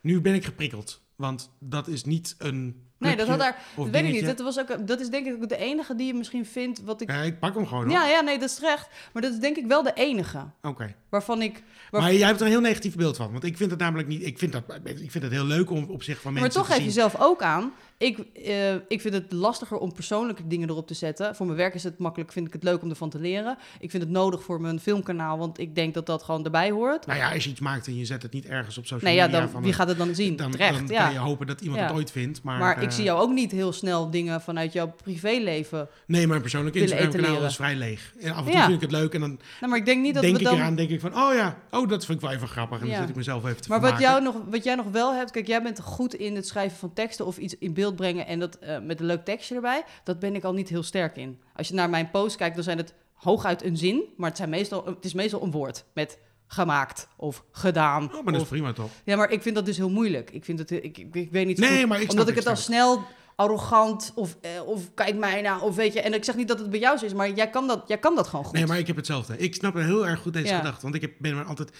Nu ben ik geprikkeld, want dat is niet een Nee, dat had daar... Dat weet ik niet. Dat, was ook, dat is denk ik ook de enige die je misschien vindt wat ik... Ja, ik pak hem gewoon hoor. Ja, ja, nee, dat is terecht. Maar dat is denk ik wel de enige Oké. waarvan ik... Maar jij hebt er een heel negatief beeld van. Want ik vind het namelijk niet... Ik vind, dat, ik vind het heel leuk om op zich van Maar mensen toch te geef je zelf ook aan. Ik, eh, ik vind het lastiger om persoonlijke dingen erop te zetten. Voor mijn werk is het makkelijk, vind ik het leuk om ervan te leren. Ik vind het nodig voor mijn filmkanaal, want ik denk dat dat gewoon erbij hoort. Nou ja, als je iets maakt en je zet het niet ergens op social Nee, ja, media... dan, van wie gaat het dan zien? dan, Terecht, dan ja. kan je hopen dat iemand Ja. het ooit vindt. Maar, Maar, ik eh, zie jou ook niet heel snel dingen vanuit jouw privéleven. Nee, mijn persoonlijke Instagram-kanaal is vrij leeg. En af en toe Ja. vind ik het leuk en dan Nou, maar ik denk niet dat denk we ik dan... eraan, denk ik van... Oh ja, oh, dat vind ik wel even grappig. En Ja. dan zit ik mezelf even te Maar wat, jou nog, wat jij nog wel hebt, kijk, jij bent goed in het schrijven van teksten of iets in beeld brengen en dat eh, met een leuk tekstje erbij. Dat ben ik al niet heel sterk in. Als je naar mijn post kijkt, dan zijn het hooguit een zin, maar het, zijn meestal, het is meestal een woord met gemaakt of gedaan. Oh, maar dat is of- prima toch? ja, maar ik vind dat dus heel moeilijk. Ik, vind het, ik, ik, ik weet niet Nee, goed, maar ik omdat ik het, snap snel arrogant of, eh, of kijk mij nou, of weet je. En ik zeg niet dat het bij jou zo is, maar jij kan dat, jij kan dat gewoon goed. Nee, maar ik heb hetzelfde. Ik snap heel erg goed deze Ja. gedachte. Want ik heb, ben maar altijd...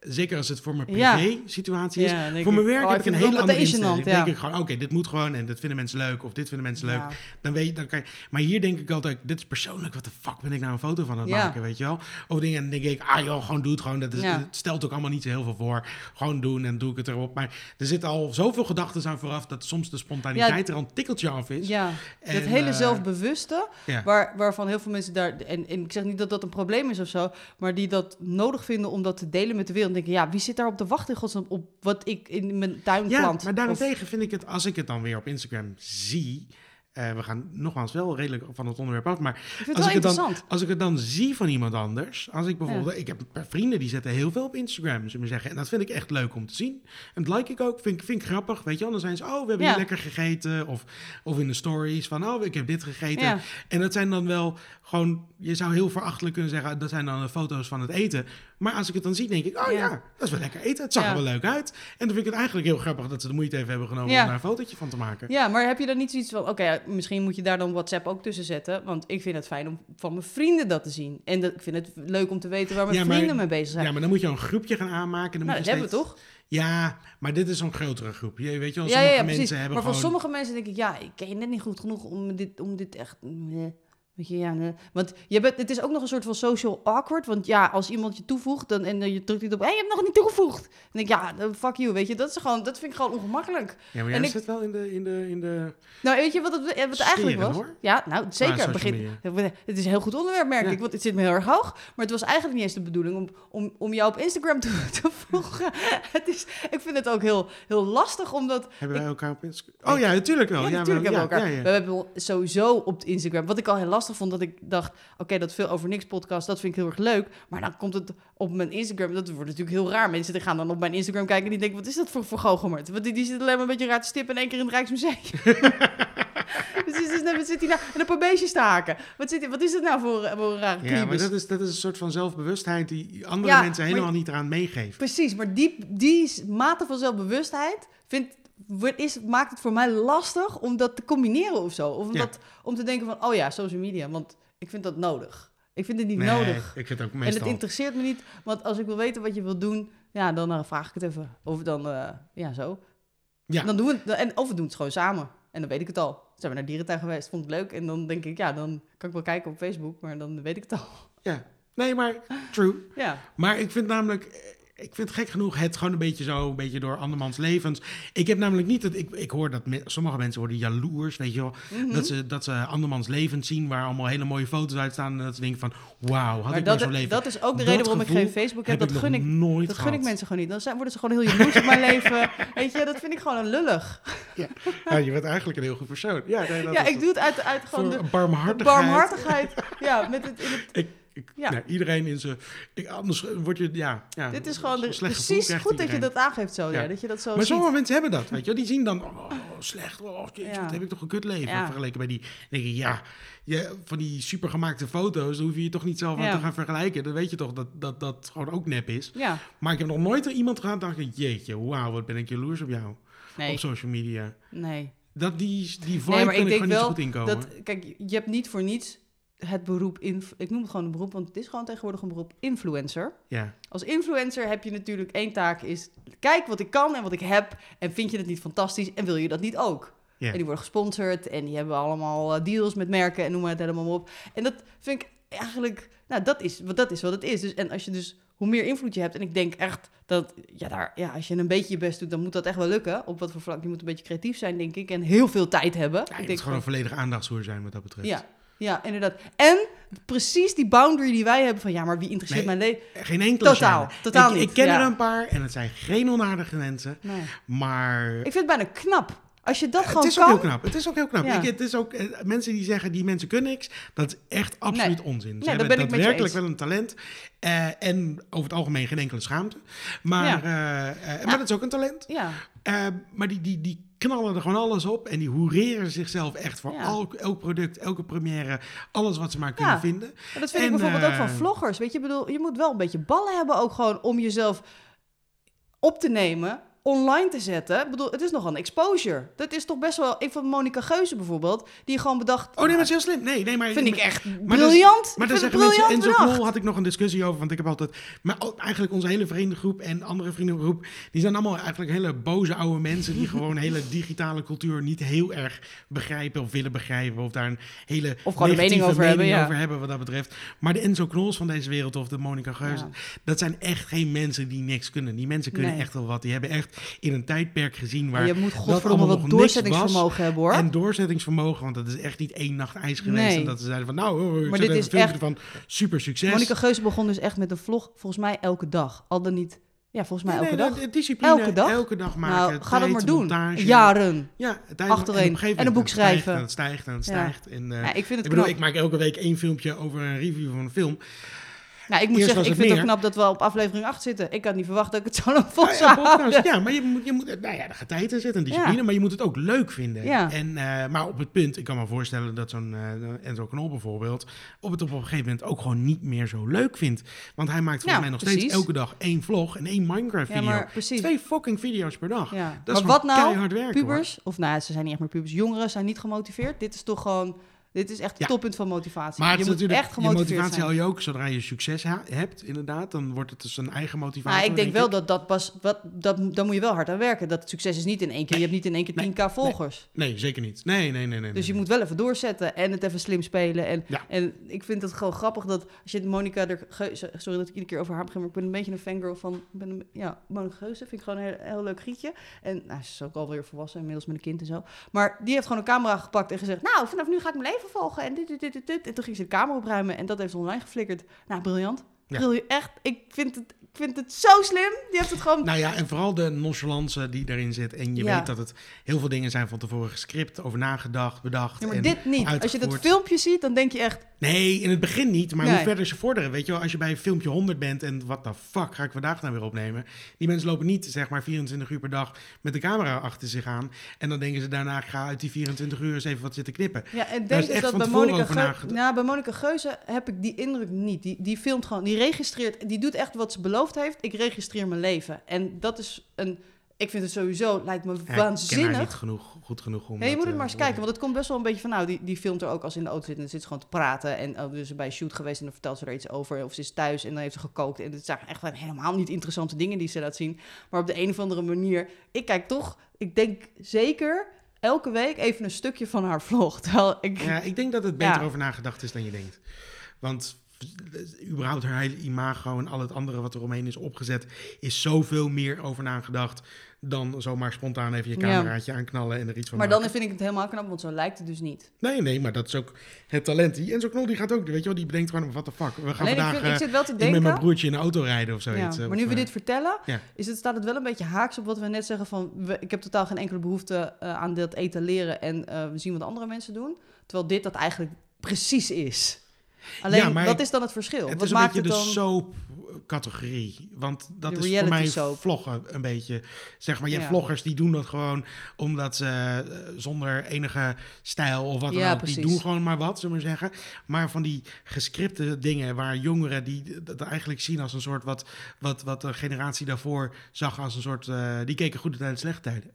zeker als het voor mijn privé-situatie is. Ja, voor mijn werk oh, heb ik een het hele andere instelling. Dan ja. denk ik gewoon, oké, dit moet gewoon en dat vinden mensen leuk of dit vinden mensen leuk. Dan weet je, dan kan je, maar hier denk ik altijd, dit is persoonlijk, wat de fuck ben ik nou een foto van aan het maken, weet je wel? Of dingen, en dan denk ik, ah joh, gewoon doe het gewoon. Dat is. Het stelt ook allemaal niet zo heel veel voor. Gewoon doen en doe ik het erop. Maar er zitten al zoveel gedachten aan vooraf, dat soms de spontaniteit er al een tikkeltje af is. Ja, En, dat hele eh, zelfbewuste, waar, waarvan heel veel mensen daar... En, en ik zeg niet dat dat een probleem is of zo, maar die dat nodig vinden om dat te delen met de wereld. En denken, ja, wie zit daar op te wachten in godsnaam op wat ik in mijn tuin Ja, plant? maar Of- daarentegen vind ik het, als ik het dan weer op Instagram zie... eh, we gaan nogmaals wel redelijk van het onderwerp af, maar ik vind het als wel ik het dan- als ik het dan zie van iemand anders, als ik bijvoorbeeld, ik heb een paar vrienden die zetten heel veel op Instagram, zullen we maar zeggen, en dat vind ik echt leuk om te zien. En dat like ik ook, vind, ik- vind ik grappig, weet je. Dan zijn ze, oh, we hebben Ja. hier lekker gegeten, of, of in de stories van, oh, ik heb dit gegeten. Ja. En dat zijn dan wel gewoon, je zou heel verachtelijk kunnen zeggen, dat zijn dan de foto's van het eten. Maar als ik het dan zie, denk ik, oh ja, Ja. dat is wel lekker eten. Het zag Ja. er wel leuk uit. En dan vind ik het eigenlijk heel grappig dat ze de moeite even hebben genomen Ja. om daar een fotootje van te maken. Ja, maar heb je dan niet zoiets van, oké, misschien moet je daar dan WhatsApp ook tussen zetten, want ik vind het fijn om van mijn vrienden dat te zien. En dat, ik vind het leuk om te weten waar mijn maar- vrienden mee bezig zijn. Ja, maar dan moet je een groepje gaan aanmaken. Dan nou, moet dat je hebben we toch? Ja, maar dit is zo'n grotere groep. Je weet je wel, Ja, sommige ja, ja, mensen precies. hebben Maar voor gewoon... sommige mensen denk ik, ja, ik ken je net niet goed genoeg om dit, om dit echt... nee. Weet je, ja, nee. Want je bent, het is ook nog een soort van social awkward. Want ja, als iemand je toevoegt dan, en je drukt iets op... Hé, je hebt nog niet toegevoegd. Dan denk ik, ja, fuck you, weet je. Dat, is gewoon, dat vind ik gewoon ongemakkelijk. Ja, maar en ik- zit wel in de... In de, in de... Nou, weet je wat het, wat het eigenlijk was? hoor. Ja, nou, zeker. Het, begin, het is een heel goed onderwerp, merk Ja. ik. Want het zit me heel erg hoog. Maar het was eigenlijk niet eens de bedoeling om, om, om jou op Instagram te, te voegen. Het is, ik vind het ook heel, heel lastig, omdat... Hebben wij elkaar op Instagram? Oh ja, natuurlijk wel. Ja, natuurlijk hebben we elkaar. We hebben sowieso op Instagram. Wat ik al heel lastig vond, dat ik dacht: oké, dat veel over niks podcast, dat vind ik heel erg leuk. Maar dan komt het op mijn Instagram. Dat wordt natuurlijk heel raar. Mensen die gaan dan op mijn Instagram kijken en die denken: wat is dat voor, voor? Want die, die zit alleen maar een beetje raar te stippen in één keer in het Rijksmuseum. dus, dus, wat zit hij nou? En een paar beestjes te haken. Wat, zit, wat is dat nou voor, voor een rare Ja, maar dat is, dat is een soort van zelfbewustheid die andere Ja, mensen maar- helemaal niet eraan meegeven. Precies, maar die, die mate van zelfbewustheid vindt, is, maakt het voor mij lastig om dat te combineren of zo. Of om, Ja. dat, om te denken van, oh ja, social media, want ik vind dat nodig. Ik vind het niet Nee, nodig. ik vind het ook En meestal... het interesseert me niet, want als ik wil weten wat je wil doen, ja, dan eh, vraag ik het even. Of dan, eh, ja, zo. Ja. Dan doen we het, en, of we doen het gewoon samen. En dan weet ik het al. Zijn we naar dierentuin geweest, vond ik leuk. En dan denk ik, ja, dan kan ik wel kijken op Facebook, maar dan weet ik het al. Ja. Nee, maar true. Ja, Maar ik vind namelijk, ik vind gek genoeg het gewoon een beetje zo, een beetje door andermans levens. Ik heb namelijk niet dat, ik, ik hoor dat me- sommige mensen worden jaloers, weet je wel. Mhm. Dat, ze, dat ze andermans levens zien waar allemaal hele mooie foto's uit staan. En dat ze denken van, wauw, had maar ik dat, maar zo'n leven. dat is ook de reden waarom ik geen Facebook heb. heb Dat gun ik nooit Dat gun ik mensen gewoon niet. Dan zijn, worden ze gewoon heel jaloers op mijn leven. Weet je, dat vind ik gewoon een lullig. Ja, je bent eigenlijk een heel goed persoon. Ja, nee, dat Ja, ik doe het uit, uit gewoon de barmhartigheid. barmhartigheid. Ja, met het, in het, Ik, ik, Ja. nou, iedereen in zijn... ik- Anders word je, ja... ja dit is gewoon de, precies goed dat je dat aangeeft zo. Ja. Dat je dat zo Maar sommige mensen hebben dat, weet je. Die zien dan, oh, slecht, oh, jezus, wat heb ik toch een kut leven. Vergeleken bij die, denk ik, ja, je, van die supergemaakte foto's, dan hoef je je toch niet zelf aan te gaan vergelijken. Dan weet je toch dat dat, dat gewoon ook nep is. Ja, Maar ik heb nog nooit er iemand gehad, dacht ik, jeetje, wauw, wat ben ik jaloers op jou. nee, Op social media. nee. Dat, die, die vibe Nee, maar ik denk wel goed inkomen. dat... Kijk, je hebt niet voor niets het beroep... Ik noem het gewoon een beroep, want het is gewoon tegenwoordig een beroep influencer. Ja, Als influencer heb je natuurlijk één taak is... Kijk wat ik kan en wat ik heb. En vind je het niet fantastisch en wil je dat niet ook? ja. En die worden gesponsord en die hebben allemaal eh, deals met merken en noem maar het helemaal op. En dat vind ik eigenlijk, nou dat is, wat dat is wat het is. Dus, en als je dus, hoe meer invloed je hebt, en ik denk echt dat, ja, daar, ja, als je een beetje je best doet, dan moet dat echt wel lukken. Op wat voor vlak, je moet een beetje creatief zijn, denk ik, en heel veel tijd hebben. Ja, je ik moet denk gewoon een volledige aandachtshoer zijn wat dat betreft. ja, ja, inderdaad. En precies die boundary die wij hebben van, ja, maar wie interesseert Nee, mijn leven? Geen enkele Totaal, genre. totaal ik, niet, Ik ken ja. er een paar en het zijn geen onaardige mensen. Nee. Maar Ik vind het bijna knap. Als je dat het gewoon is ook heel knap. Het is ook heel knap. Ja. Ik, het is ook, eh, mensen die zeggen die mensen kunnen niks, dat is echt absoluut onzin. Ze dat hebben ben daadwerkelijk wel een talent. eh, en over het algemeen geen enkele schaamte. Maar, Ja. eh, maar dat is ook een talent. Ja, maar die, die, die knallen er gewoon alles op. En die hoereren zichzelf echt voor Ja. elk, elk product, elke première. Alles wat ze maar kunnen Ja. vinden. Maar dat vind ik En, bijvoorbeeld ook van eh, vloggers. Weet je, bedoel, je moet wel een beetje ballen hebben ook gewoon om jezelf op te nemen online te zetten. Ik bedoel, het is nogal een exposure. Dat is toch best wel... Ik van Monica Geuze bijvoorbeeld, die gewoon bedacht... Oh nee, maar het is heel slim. Nee, nee, maar... Vind ik echt Maar dus- briljant. Maar dan vind het zeggen mensen, briljant en zo bedacht. knol had ik nog een discussie over, want ik heb altijd, maar eigenlijk onze hele vriendengroep en andere vriendengroep, die zijn allemaal eigenlijk hele boze oude mensen die gewoon hele digitale cultuur niet heel erg begrijpen of willen begrijpen of daar een hele Of gewoon een mening negatieve over hebben, ja. over hebben wat dat betreft. Maar de Enzo Knols van deze wereld of de Monica Geuze, Ja. dat zijn echt geen mensen die niks kunnen. Die mensen kunnen Nee. echt wel wat. Die hebben echt in een tijdperk gezien waar je moet godverdomme allemaal wat doorzettingsvermogen hebben, hoor. en doorzettingsvermogen, want dat is echt niet één nacht ijs geweest. Nee. En dat ze zeiden van, nou, oh, ik Maar dit is echt- van super succes. Monica Geuze begon dus echt met een vlog, volgens mij elke dag. Al dan niet... Ja, volgens mij Nee, elke nee, dag. de- discipline, Elke dag? Elke dag maken. nou, ga dat maar doen. montage. Jaren. Ja, tijd, Achtereen. En, En een boek schrijven. En het stijgt en het stijgt. En, eh, Ja, ik vind het ik bedoel, knap. ik maak elke week één filmpje over een review van een film. Nou, ik moet Eerst zeggen, ik vind het meer. knap dat we op aflevering 8 zitten. Ik had niet verwacht dat ik het zo lang vol Ah, zou ja, podcast. houden. ja, maar je moet, je moet, nou ja, er gaat tijd in zitten, en discipline, Ja. maar je moet het ook leuk vinden. Ja. En, eh, maar op het punt, ik kan me voorstellen dat zo'n eh Enzo Knol bijvoorbeeld, op het op een gegeven moment ook gewoon niet meer zo leuk vindt. Want hij maakt volgens Ja, mij nog precies. steeds elke dag één vlog en één Minecraft Ja, video. maar precies. Twee fucking video's per dag. Ja. Dat is maar wat gewoon nou, werken, pubers, of nou, ze zijn niet echt meer pubers, jongeren zijn niet gemotiveerd. Dit is toch gewoon, dit is echt het Ja. toppunt van motivatie. Maar het je is moet natuurlijk, echt je gemotiveerd motivatie zijn. hou je ook zodra je succes hebt, inderdaad. Dan wordt het dus een eigen motivatie. Nou, ik denk wel dat dat pas, wat, dat, dan moet je wel hard aan werken. Dat succes is niet in één keer, je hebt niet in één keer Nee. 10k volgers. Nee, zeker niet. Nee, nee, nee. nee Dus je moet wel even doorzetten en het even slim spelen. En, Ja. en ik vind het gewoon grappig dat als je Monica er Geuze, sorry dat ik iedere keer over haar begin, maar ik ben een beetje een fangirl van, ben een, ja, Monica Geuze vind ik gewoon een heel, heel leuk gietje. En nou, ze is ook alweer volwassen, inmiddels met een kind en zo. Maar die heeft gewoon een camera gepakt en gezegd, nou, vanaf nu ga ik mijn leven volgen en dit, dit, dit, dit, dit. En toen ging ze de kamer opruimen en dat heeft ze online geflikkerd. Nou, briljant. Ja. Briljant. Echt, ik vind het, ik vind het zo slim. Die heeft het gewoon... Nou ja, en vooral de nonchalance die erin zit. En je Ja. weet dat het heel veel dingen zijn van tevoren gescript, over nagedacht, bedacht. Ja, maar en dit niet. Als je dat filmpje ziet, dan denk je echt, Nee, in het begin niet. Maar Nee. hoe verder ze vorderen. Weet je wel, als je bij filmpje 100 bent en wat de fuck ga ik vandaag nou weer opnemen. Die mensen lopen niet zeg maar 24 uur per dag met de camera achter zich aan. En dan denken ze daarna, ik ga uit die 24 uur eens even wat zitten knippen. Ja, en denk ik dat van bij Monica, over Geu- nagedacht. nou, bij Monica Geuze heb ik die indruk niet. Die, die filmt gewoon, die registreert, die doet echt wat ze beloofd heeft. Ik registreer mijn leven. En dat is een, ik vind het sowieso, lijkt me Ja, niet waanzinnig. genoeg, goed genoeg om Ja, je moet het maar eens kijken, want het komt best wel een beetje van, nou, die, die filmt er ook als in de auto zit en dan zit ze gewoon te praten. En oh, dus bij een shoot geweest en dan vertelt ze er iets over. Of ze is thuis en dan heeft ze gekookt. En het zijn echt wel helemaal niet interessante dingen die ze laat zien. Maar op de een of andere manier, ik kijk toch, ik denk zeker elke week even een stukje van haar vlog. Terwijl ik, Ja, ik denk dat het beter Ja. over nagedacht is dan je denkt. Want überhaupt haar hele imago en al het andere wat er omheen is opgezet, is zoveel meer over nagedacht dan zomaar spontaan even je Ja. cameraatje aanknallen en er iets van Maar maken. dan vind ik het helemaal knap, want zo lijkt het dus niet. Nee, nee, maar dat is ook het talent. Die Enzo Knol die gaat ook, weet je wel, die bedenkt gewoon, wat de fuck. We gaan Alleen ik, vandaag vind, ik eh, zit wel te ik met denken... mijn broertje in de auto rijden of Ja, zoiets. maar Of, nu we eh, dit vertellen, ja. is het, staat het wel een beetje haaks op wat we net zeggen van... We, ik heb totaal geen enkele behoefte eh, aan dat etaleren en eh, we zien wat andere mensen doen. Terwijl dit dat eigenlijk precies is. Alleen, Ja, maar wat is dan het verschil? Het wat is een maakt beetje het de dan... soap-categorie. Want dat De is voor mij soap. vloggen een beetje. Zeg maar, je hebt vloggers die doen dat gewoon omdat ze eh, zonder enige stijl of wat dan Ja, ook, die doen gewoon maar wat, zullen we maar zeggen. Maar van die gescripte dingen waar jongeren die dat eigenlijk zien als een soort wat, wat, wat de generatie daarvoor zag als een soort, eh, die keken goede tijden, slechte tijden.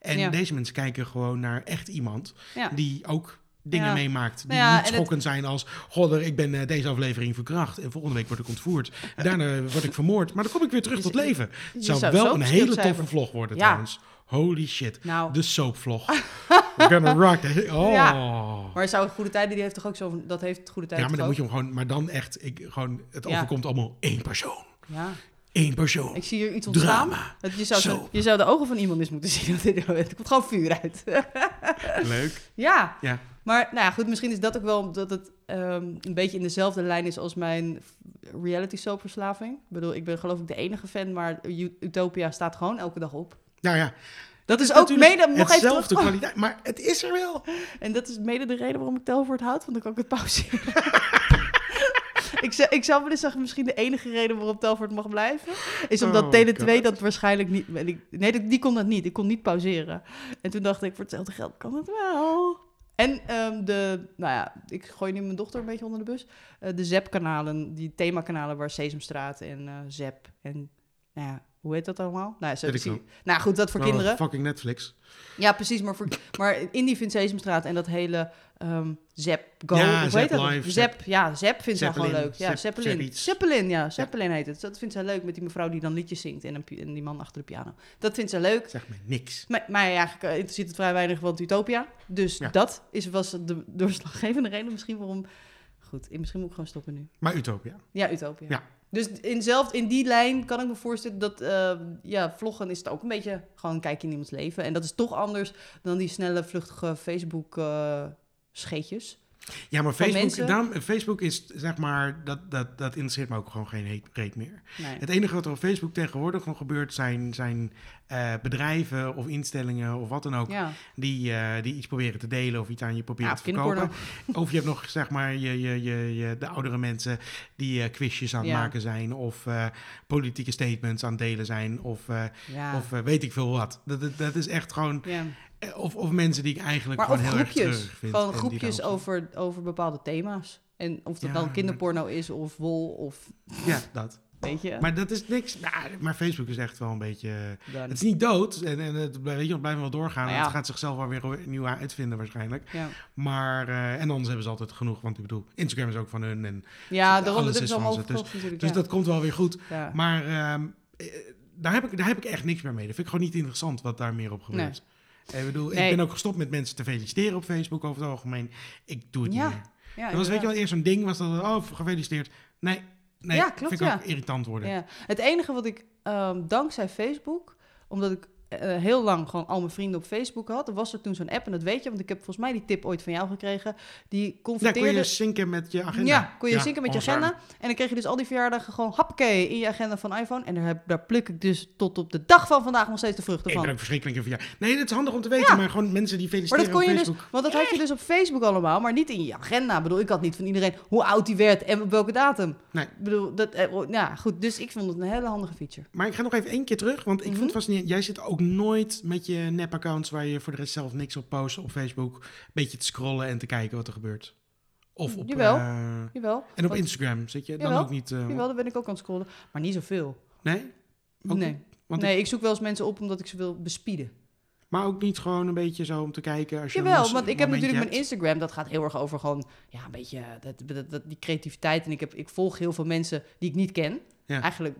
En Ja. deze mensen kijken gewoon naar echt iemand Ja. die ook dingen Ja. meemaakt. Die Nou ja, niet en het- schokkend zijn als... Er- ik ben eh, deze aflevering verkracht en volgende week word ik ontvoerd. Daarna word ik vermoord, maar dan kom ik weer terug Je tot leven. Het zou zou wel een hele toffe voor- vlog worden Ja. trouwens. Holy shit. Nou, De soapvlog. We're gonna rock. the- Oh. Ja. Ja. maar zou Goede Tijden, die heeft toch ook zo... Dat heeft Goede Tijden maar dan moet je hem gewoon... Maar dan echt... Ik, gewoon, het Ja. overkomt allemaal één persoon. Ja, Eén persoon. ik zie hier iets ontstaan. Drama. Je, zou zo, Zo. je zou de ogen van iemand eens moeten zien. Er komt gewoon vuur uit. Leuk. Ja, Ja. Maar nou ja, goed, misschien is dat ook wel omdat het ehm, een beetje in dezelfde lijn is als mijn reality soap verslaving. Ik bedoel, ik ben geloof ik de enige fan, maar Utopia staat gewoon elke dag op. Nou ja. Dat is ook mede, nog hetzelfde kwaliteit. Maar het is er wel. En dat is mede de reden waarom ik Telvoort houd, want dan kan ik het pauzeren. ik, zou, ik zou willen zeggen, misschien de enige reden waarom Telvoort mag blijven, is omdat Oh, Tele God. 2 dat waarschijnlijk niet... Nee, die, die kon dat niet. Ik kon niet pauzeren. En toen dacht ik, voor hetzelfde geld kan het wel. En ehm, de, nou ja, ik gooi nu mijn dochter een beetje onder de bus. Eh, de ZEP-kanalen, die themakanalen waar Sesamstraat en eh ZEP en nou ja, hoe heet dat allemaal? Nou, zo, nou goed, dat voor Oh, kinderen. Fucking Netflix. Ja, precies. Maar, voor, maar in die Vin Sesamstraat en dat hele ehm Zep Go, Ja, hoe heet dat? Live, Zep, ja, Zep vindt zij gewoon leuk. Ja, Zep- Zeppelin. Zeppelin, ja, Zeppelin heet het. Dat vindt zij leuk met die mevrouw die dan liedjes zingt en, een, en die man achter de piano. Dat vindt zij leuk. Zeg me niks. Maar, maar eigenlijk eh, interesseert het vrij weinig want Utopia. Dus Ja. dat is, was de doorslaggevende reden misschien waarom... Goed, ik- misschien moet ik gewoon stoppen nu. Maar Utopia. Ja, Utopia. Ja. Dus in, zelf, in die lijn kan ik me voorstellen dat eh, ja, vloggen is het ook een beetje gewoon kijkje in iemands leven. En dat is toch anders dan die snelle, vluchtige Facebook eh, scheetjes. Ja, maar Facebook, daarom, Facebook is zeg maar, dat, dat, dat interesseert me ook gewoon geen reet meer. Nee. Het enige wat er op Facebook tegenwoordig nog gebeurt zijn, zijn eh, bedrijven of instellingen of wat dan ook, Ja. die, eh, die iets proberen te delen of iets aan je proberen Ja, te verkopen. Of je hebt nog zeg maar je, je, je, je, de oudere mensen die eh, quizjes aan het Ja. maken zijn of politieke statements aan het delen zijn of, of weet ik veel wat. Dat, dat, dat is echt gewoon, ja. Of, of mensen die ik eigenlijk Maar gewoon heel erg groepjes. treurig vind. Gewoon groepjes over, over bepaalde thema's. En of dat Ja, dan kinderporno is of wol of Ja, dat. weet je. Maar dat is niks. Nou, maar Facebook is echt wel een beetje. dan- Het is niet dood en, en het, weet je, het blijft wel doorgaan. Ja. Het gaat zichzelf wel weer nieuw uitvinden waarschijnlijk. ja. Maar eh, en anders hebben ze altijd genoeg, want ik bedoel, Instagram is ook van hun en ja, daarom is van allemaal ze, dus- natuurlijk. dus dat komt wel weer goed. Maar ehm, eh, daar heb ik daar heb ik echt niks meer mee. Dat vind ik gewoon niet interessant wat daar meer op gebeurt. Ik bedoel, Nee. ik ben ook gestopt met mensen te feliciteren op Facebook over het algemeen. Ik doe het Ja, niet meer. Ja, Dat was weet je wel eerst zo'n ding was dat oh gefeliciteerd. Nee, nee, Ja, klopt, vind ik ook irritant worden. Het enige wat ik ehm, dankzij Facebook, omdat ik eh, heel lang gewoon al mijn vrienden op Facebook had, er was er toen zo'n app en dat weet je, want ik heb volgens mij die tip ooit van jou gekregen. Die Ja, kon je synken met je agenda. Ja, kon je Ja, zinken met je agenda. En dan kreeg je dus al die verjaardagen gewoon happakee in je agenda van iPhone. En daar, heb, daar pluk ik dus tot op de dag van vandaag nog steeds de vruchten Ik ben van. ook verschrikkelijk van ja. Nee, dat is handig om te weten, Ja. maar gewoon mensen die Maar feliciteren dat kon je dus, Facebook. want dat had je dus op Facebook allemaal, maar niet in je agenda. Ik bedoel, ik had niet van iedereen hoe oud die werd en op welke datum. Nee. Ik bedoel, dat, eh, ja, goed. Dus ik vond het een hele handige feature. Maar ik ga nog even één keer terug, want ik vond het fascinerend. Jij zit ook nooit met je nep-accounts waar je voor de rest zelf niks op post op Facebook, een beetje te scrollen en te kijken wat er gebeurt. Of op, Jawel. eh, Jawel. en op Instagram zit je dan Jawel. ook niet. eh, Jawel, daar ben ik ook aan het scrollen. Maar niet zoveel. Nee? Ook nee. Want nee, ik zoek wel eens mensen op omdat ik ze wil bespieden. Maar ook niet gewoon een beetje zo om te kijken als je Jawel, los want ik heb natuurlijk mijn. Instagram. Dat gaat heel erg over gewoon, ja, een beetje eh, dat, dat, dat- die creativiteit. En ik, heb, ik volg heel veel mensen die ik niet ken. Ja. Eigenlijk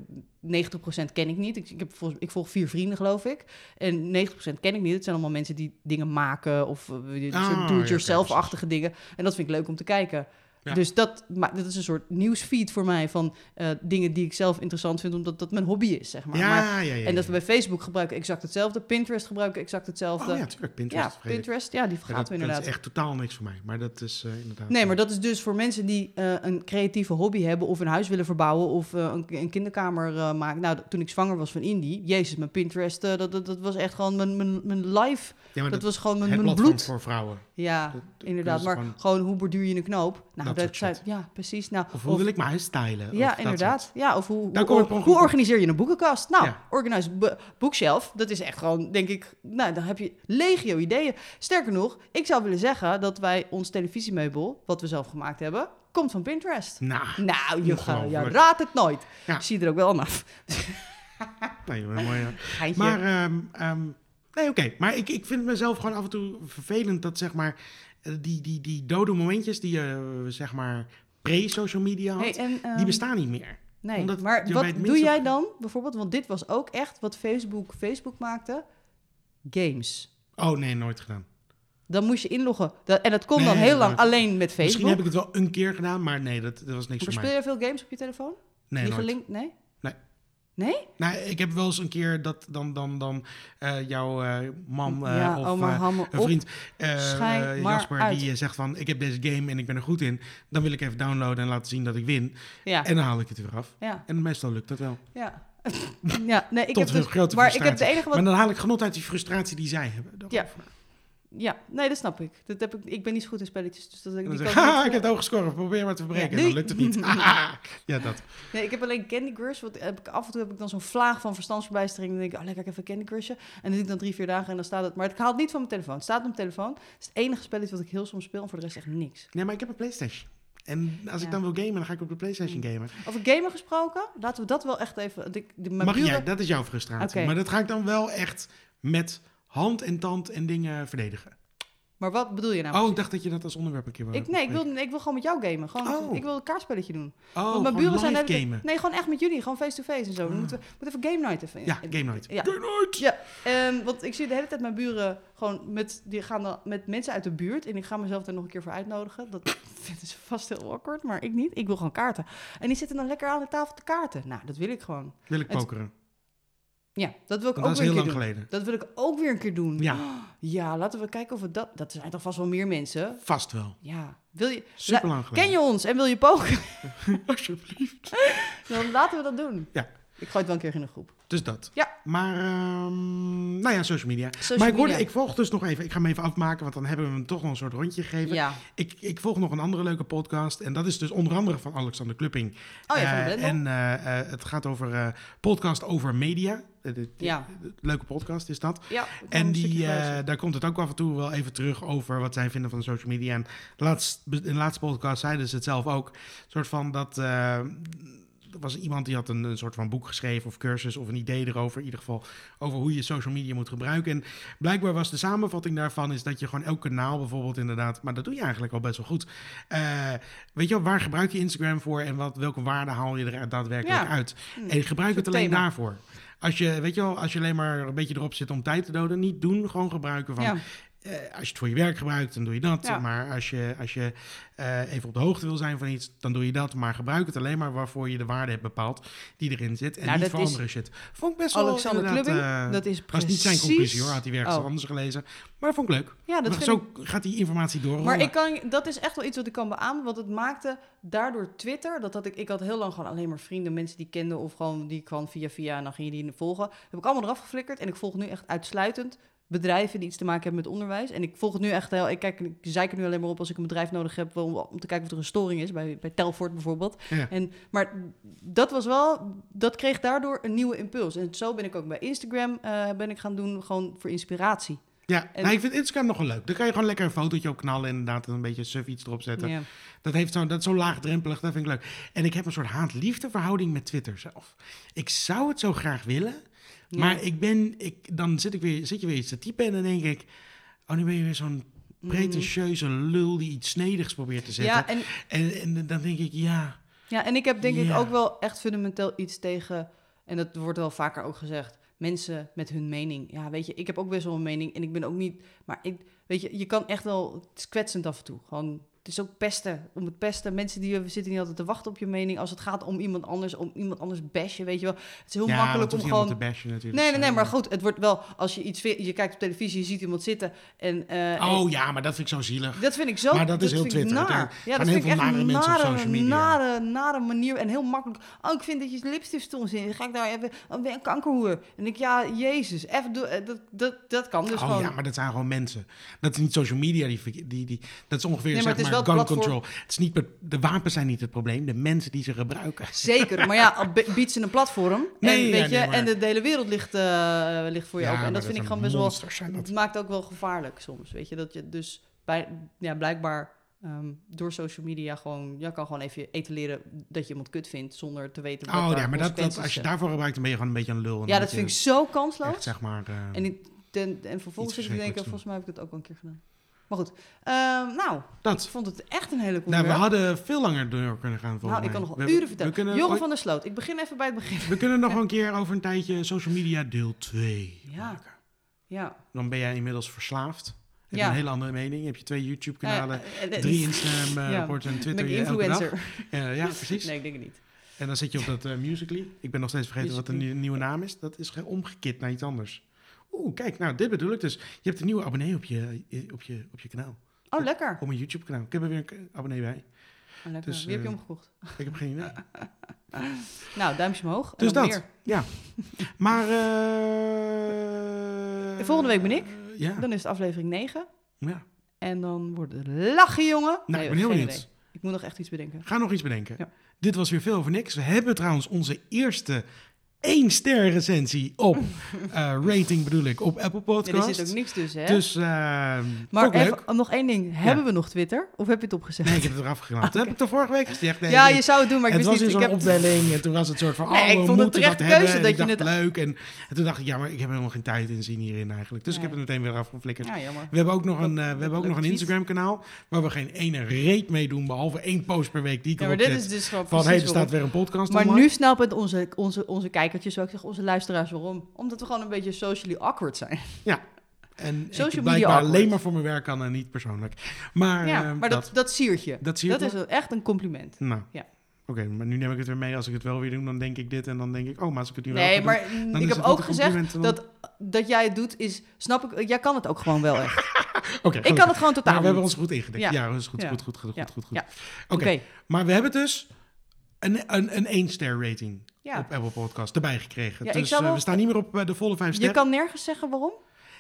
90% ken ik niet. Ik, ik, heb ik volg vier vrienden, geloof ik. En 90% ken ik niet. Het zijn allemaal mensen die dingen maken of uh, ja, do-it-yourself-achtige dingen. En dat vind ik leuk om te kijken. Ja. Dus dat, maar, dat is een soort nieuwsfeed voor mij van eh, dingen die ik zelf interessant vind, omdat dat mijn hobby is, zeg maar. Ja, maar ja, ja. en dat we bij Facebook gebruiken exact hetzelfde. Pinterest gebruiken exact hetzelfde. Oh ja, tuurlijk. Pinterest. Ja. Pinterest, ja, die dat, we dat inderdaad. is echt totaal niks voor mij. Maar dat is eh, inderdaad... Nee, maar dat is dus voor mensen die eh, een creatieve hobby hebben of een huis willen verbouwen of een, een kinderkamer maken. Nou, toen ik zwanger was van Indie, jezus, mijn Pinterest, dat, dat, dat was echt gewoon mijn, mijn, mijn life. Ja, maar Dat, dat, was gewoon mijn, mijn bloed. voor vrouwen. Ja, Dat- dat inderdaad. Maar gewoon- gewoon, hoe borduur je een knoop? Nou, Dat zijn, ja, precies. Nou, Of hoe wil ik mijn huis stylen? Ja, inderdaad. Ja, of hoe, hoe, organiseer je een boekenkast? Nou, Ja. organise bo- bookshelf, dat is echt gewoon, denk ik, nou, dan heb je legio ideeën. Sterker nog, ik zou willen zeggen dat wij ons televisiemeubel, wat we zelf gemaakt hebben, komt van Pinterest. Nou, Nou, je, Ongelooflijk. raadt het nooit. Ja. Ik zie er ook wel aan af. nee. Geintje. Maar, ehm, nee, oké. Maar ik, ik vind mezelf gewoon af en toe vervelend dat, zeg maar, eh, die, die, die dode momentjes die je, zeg maar, pre-social media had, Hey, en, ehm, die bestaan niet meer. Nee, omdat maar wat doe jij dan bijvoorbeeld? Want dit was ook echt wat Facebook Facebook maakte. Games. Oh, nee, nooit gedaan. Dan moest je inloggen. Dat, en dat kon dan heel lang alleen met Facebook. Misschien heb ik het wel een keer gedaan, maar nee, dat, dat was niks Maar voor speel mij. je veel games op je telefoon? Nee, Die nooit. gelinkt? Nee? Nee. Nou, ik heb wel eens een keer dat dan, dan, dan eh, jouw eh, man ja, of een vriend, Jasper, die zegt van... ik heb deze game en ik ben er goed in. Dan wil ik even downloaden en laten zien dat ik win. Ja, En dan haal ik het er weer af. ja, En meestal lukt dat wel. ja. ja, nee, ik Tot heb dus, grote maar ik heb het enige wat... Maar dan haal ik genot uit die frustratie die zij hebben. Daarover. Ja, nee, dat snap ik. Dat heb ik. Ik ben niet zo goed in spelletjes, dus dat En die zeg ik ik, ik heb het hoog gescoord. Probeer maar te verbreken. Ja, dan nee. lukt het niet. Haha. ja, dat. Nee, ik heb alleen Candy Crush. Want heb ik, af en toe heb ik dan zo'n vlaag van verstandsverbijstering. Dan denk ik, oh, lekker even Candy Crushen. En dan doe ik dan drie, vier dagen en dan staat het... Maar het haalt niet van mijn telefoon. Het staat op mijn telefoon. Het is het enige spelletje wat ik heel soms speel. En voor de rest echt niks. Nee, maar ik heb een Playstation. En als ik Ja. dan wil gamen, dan ga ik op de PlayStation gamen. Over gamen gesproken, laten we dat wel echt even... De, de, Mag jij? Dat is jouw frustratie. Maar dat ga ik dan wel echt met hand en tand en dingen verdedigen. Maar wat bedoel je nou? Oh, ik dacht dat je dat als onderwerp een keer wou ik, nee, ik wil, ik wil gewoon met jou gamen. Gewoon, Oh. Ik wil een kaartspelletje doen. Oh, Want mijn buren zijn gamen. Nee, gewoon echt met jullie. Gewoon face-to-face en zo. Ah. moeten we moeten even game night even. Ja, game night. Ja. Game night! Ja, en, want ik zie de hele tijd mijn buren gewoon met, die gaan dan met mensen uit de buurt. En ik ga mezelf er nog een keer voor uitnodigen. Dat vinden ze vast heel awkward, maar ik niet. Ik wil gewoon kaarten. En die zitten dan lekker aan de tafel te kaarten. Nou, dat wil ik gewoon. Wil ik pokeren. Ja, dat wil ik Want ook dat is weer heel een keer lang doen. geleden. Dat wil ik ook weer een keer doen. Ja, Ja, laten we kijken of we dat... Dat zijn toch vast wel meer mensen? vast wel. Ja. Wil je... Super La- lang geleden. Ken je ons en wil je poken? Alsjeblieft. Dan laten we dat doen. Ja. Ik gooi het wel een keer in de groep. Dus dat. Ja. Maar, ehm, nou ja, social media. Social maar ik, hoorde, media. ik volg dus nog even, ik ga hem even afmaken, want dan hebben we hem toch nog een soort rondje gegeven. Ja. Ik, ik volg nog een andere leuke podcast. En dat is dus onder andere van Alexander Klupping. Oh ja, van de Eh, Blendel. En eh, eh, het gaat over podcast over media. De- de- Ja. de- leuke podcast is dat. Ja, En een die, daar komt het ook af en toe wel even terug over wat zij vinden van de social media. En laatst, in de laatste podcast zeiden ze het zelf ook. Een soort van dat. Was iemand die had een, een soort van boek geschreven of cursus of een idee erover. In ieder geval over hoe je social media moet gebruiken. En blijkbaar was de samenvatting daarvan is dat je gewoon elk kanaal bijvoorbeeld inderdaad... Maar dat doe je eigenlijk al best wel goed. Eh, weet je wel, waar gebruik je Instagram voor en wat, welke waarde haal je er daadwerkelijk Ja. uit? Hm. En gebruik het alleen thema. daarvoor. Als je, weet je wel, als je alleen maar een beetje erop zit om tijd te doden, niet doen. Gewoon gebruiken van. Ja. Eh, als je het voor je werk gebruikt, dan doe je dat. Ja. Maar als je, als je eh, even op de hoogte wil zijn van iets, dan doe je dat. Maar gebruik het alleen maar waarvoor je de waarde hebt bepaald die erin zit. En Nou, niet dat voor is- andere shit. Vond ik best wel Alexander Klubbing, eh, dat is was precies... niet zijn conclusie hoor, had hij weer Oh. anders gelezen. Maar dat vond ik leuk. Ja, dat Maar ik Zo gaat die informatie door. Maar ik kan, dat is echt wel iets wat ik kan beamen, want het maakte daardoor Twitter, dat had ik, ik had heel lang gewoon alleen maar vrienden, mensen die ik kende of gewoon die kwam via via en dan ging je die volgen. heb ik allemaal eraf geflikkerd en ik volg nu echt uitsluitend bedrijven die iets te maken hebben met onderwijs. En ik volg het nu echt heel, ik kijk, ik zeik er nu alleen maar op als ik een bedrijf nodig heb om, om te kijken of er een storing is, bij, bij Telfort bijvoorbeeld. Ja. En, maar dat was wel, dat kreeg daardoor een nieuwe impuls. En zo ben ik ook bij Instagram eh, ben ik gaan doen, gewoon voor inspiratie. Ja, En- nou, ik vind Instagram nog wel leuk. Dan kan je gewoon lekker een fotootje op knallen inderdaad. En een beetje suf iets erop zetten. Ja. Dat, heeft zo, dat is zo laagdrempelig, dat vind ik leuk. En ik heb een soort haat-liefde verhouding met Twitter zelf. Ik zou het zo graag willen, Ja. maar ik ben, ik, dan zit, ik weer, zit je weer iets te typen en dan denk ik... Oh, nu ben je weer zo'n pretentieuze lul die iets snedigs probeert te zetten. Ja, en En, en dan denk ik, ja... Ja, en ik heb denk ik ook wel echt fundamenteel iets tegen, en dat wordt wel vaker ook gezegd, mensen met hun mening. Ja, weet je, ik heb ook best wel een mening en ik ben ook niet, maar ik, weet je, je kan echt wel, het is kwetsend af en toe. Gewoon, het is ook pesten, om het pesten. Mensen die we zitten niet altijd te wachten op je mening. Als het gaat om iemand anders, om iemand anders bashen, weet je wel. Het is heel ja, makkelijk om gewoon... te bashen natuurlijk. Nee, nee, nee, maar goed, het wordt wel, als je iets, je kijkt op televisie, je ziet iemand zitten en... eh, en- Oh ja, maar dat vind ik zo zielig. dat vind ik zo. Maar dat is heel Twitter. Er Naar. Ja, dat heel vind ik echt nare mensen op social media. Nare, nare manier en heel makkelijk. Oh, ik vind dat je lipstift stond in. Ga ik daar even. Oh, ben een kankerhoer? En ik, ja, Jezus, even eh, Dat, dat, dat kan dus oh gewoon. ja, maar dat zijn gewoon mensen. Dat is niet social media. Die, die, die, dat is ongeveer Nee, maar zeg maar wel gun het platform. control. Het is niet, de wapens zijn niet het probleem. De mensen die ze gebruiken. Zeker, maar ja, biedt ze een platform. Nee, en, ja, weet je, nee, en de, de hele wereld ligt, eh, ligt voor je Ja, open. En dat vind ik gewoon best wel. Het maakt ook wel gevaarlijk soms. Weet je, dat je dus bij, ja, blijkbaar ehm, door social media gewoon. Je kan gewoon even etaleren dat je iemand kut vindt zonder te weten. wat Oh ja, maar dat, als je daarvoor gebruikt, dan ben je gewoon een beetje een lul. Ja, dat vind ik zo kansloos. Echt, zeg maar... eh, En, ik, ten, en vervolgens zit ik te denken, volgens mij heb ik dat ook al een keer gedaan. Maar goed, Ehm, nou, dat. ik vond het echt een hele coole Nou, we hadden veel langer door kunnen gaan volgens Nou, ik kan nog We- uren vertellen. kunnen ooit- van der Sloot, ik begin even bij het begin. We kunnen nog een keer over een tijdje social media deel 2 Ja. maken. Ja. Dan ben jij inmiddels verslaafd. Heb je Ja. een hele andere mening. Heb je twee YouTube-kanalen, Eh, eh, eh, drie Instagram, ja. reports en Ben Twitter. dag. influencer? Ja, precies. Nee, ik denk het niet. En dan zit je op dat Musical.ly. Ik ben nog steeds vergeten wat de nieuwe naam is. Dat is ge- omgekit naar iets anders. Oeh, kijk, nou, dit bedoel ik dus. Je hebt een nieuwe abonnee op je, eh, op je, op je kanaal. Oh, lekker. Op mijn YouTube-kanaal. Ik heb er weer een abonnee bij. Oh, lekker. Dus, Wie heb je eh, omgekocht? Ik heb geen idee. Nou, duimpje omhoog. Dus dat. meer. Ja. Maar... eh Volgende week ben ik. Ja. Dan is het aflevering 9. ja. En dan wordt het lachen, jongen. Nou, ik ben heel benieuwd. Ik moet nog echt iets bedenken. Ga nog iets bedenken. Ja. Dit was weer veel over niks. We hebben trouwens onze eerste één ster recensie op eh, rating bedoel ik, op Apple Ja, er zit ook niks tussen, hè? Dus, eh maar ook leuk. even, nog één ding. Hebben we nog Twitter? Of heb je het opgezet? Nee, ik heb het eraf gedaan. Dat heb ik de vorige week gezegd. Nee, ja, je zou het doen, maar ik het wist was in niet. zo'n Ik heb... opwelling en toen was het soort van, Nee, oh, ik vond het moeten dat keuze En dat ik je dacht, het- leuk. En, en toen dacht ik, ja, maar ik heb helemaal geen tijd in zin hierin eigenlijk. Dus ik heb het meteen weer afgeflikkerd. Ja, jammer. We hebben ook nog een, eh, we hebben ook nog een. Instagram kanaal waar we geen ene reet mee doen, behalve één post per week die ik Ja, maar dit is dus gewoon Van, hey, er staat weer een podcast Maar nu snappen het onze, onze, onze kijkertjes, zou ik zeggen, onze luisteraars waarom. Omdat we gewoon een beetje socially awkward zijn. En Social ik blijkbaar awkward. alleen maar voor mijn werk kan en niet persoonlijk. Maar, ja, eh, maar dat, dat, siert je. dat zie Dat is echt een compliment. Nou, Ja. oké, maar nu neem ik het weer mee. Als ik het wel weer doe, dan denk ik dit en dan denk ik, oh, maar als ik het nu wel Nee, maar doen, dan ik heb ook gezegd dan- dat, dat jij het doet is, snap ik, jij kan het ook gewoon wel echt. Oké, ik kan het gewoon totaal Maar we hebben ons goed ingedekt. Ja. Ja, dat is goed, Ja. goed, goed, goed, Ja. goed, goed, goed. Ja. Oké, maar we hebben dus een, een, een 1-ster rating ja. op Apple Podcast erbij gekregen. Ja, dus eh, we staan niet meer op eh, de volle 5 Je sterren. kan nergens zeggen waarom.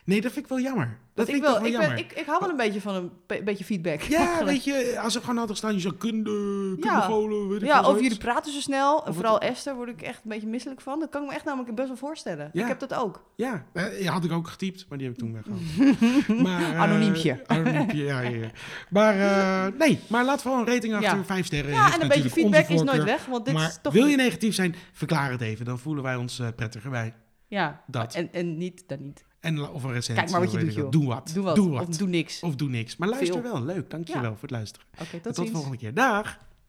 Nee, dat vind ik wel jammer. Dat vind ik, ik, wel ik, jammer. ben, ik, ik hou wel een beetje van een be- beetje feedback. Ja, weet je, als er gewoon altijd staan, je zou kunnen, kunnen Ja. golen, weet ik Ja, of jullie praten zo snel. En vooral Esther word ik echt een beetje misselijk van. Dat kan ik me echt namelijk best wel voorstellen. Ja. Ik heb dat ook. Ja, eh, ja, had ik ook getypt, maar die heb ik toen weggehaald. maar, eh, Anoniempje. Anoniempje, ja, ja, ja. Maar eh, nee, maar laat vooral een rating achter, vijf sterren. Ja, en een beetje feedback is nooit weg. Want dit maar is toch... wil je negatief zijn, verklaar het even. Dan voelen wij ons prettiger bij. Ja, Dat. En, en niet, dan niet. En, of een recensie. Kijk maar wat je weet doet, joh. Doe wat. Doe wat. Doe wat. Of doe niks. Of doe niks. Maar luister Veel. wel. Leuk. Dankjewel Ja. voor het luisteren. Oké, tot volgende keer. Dag.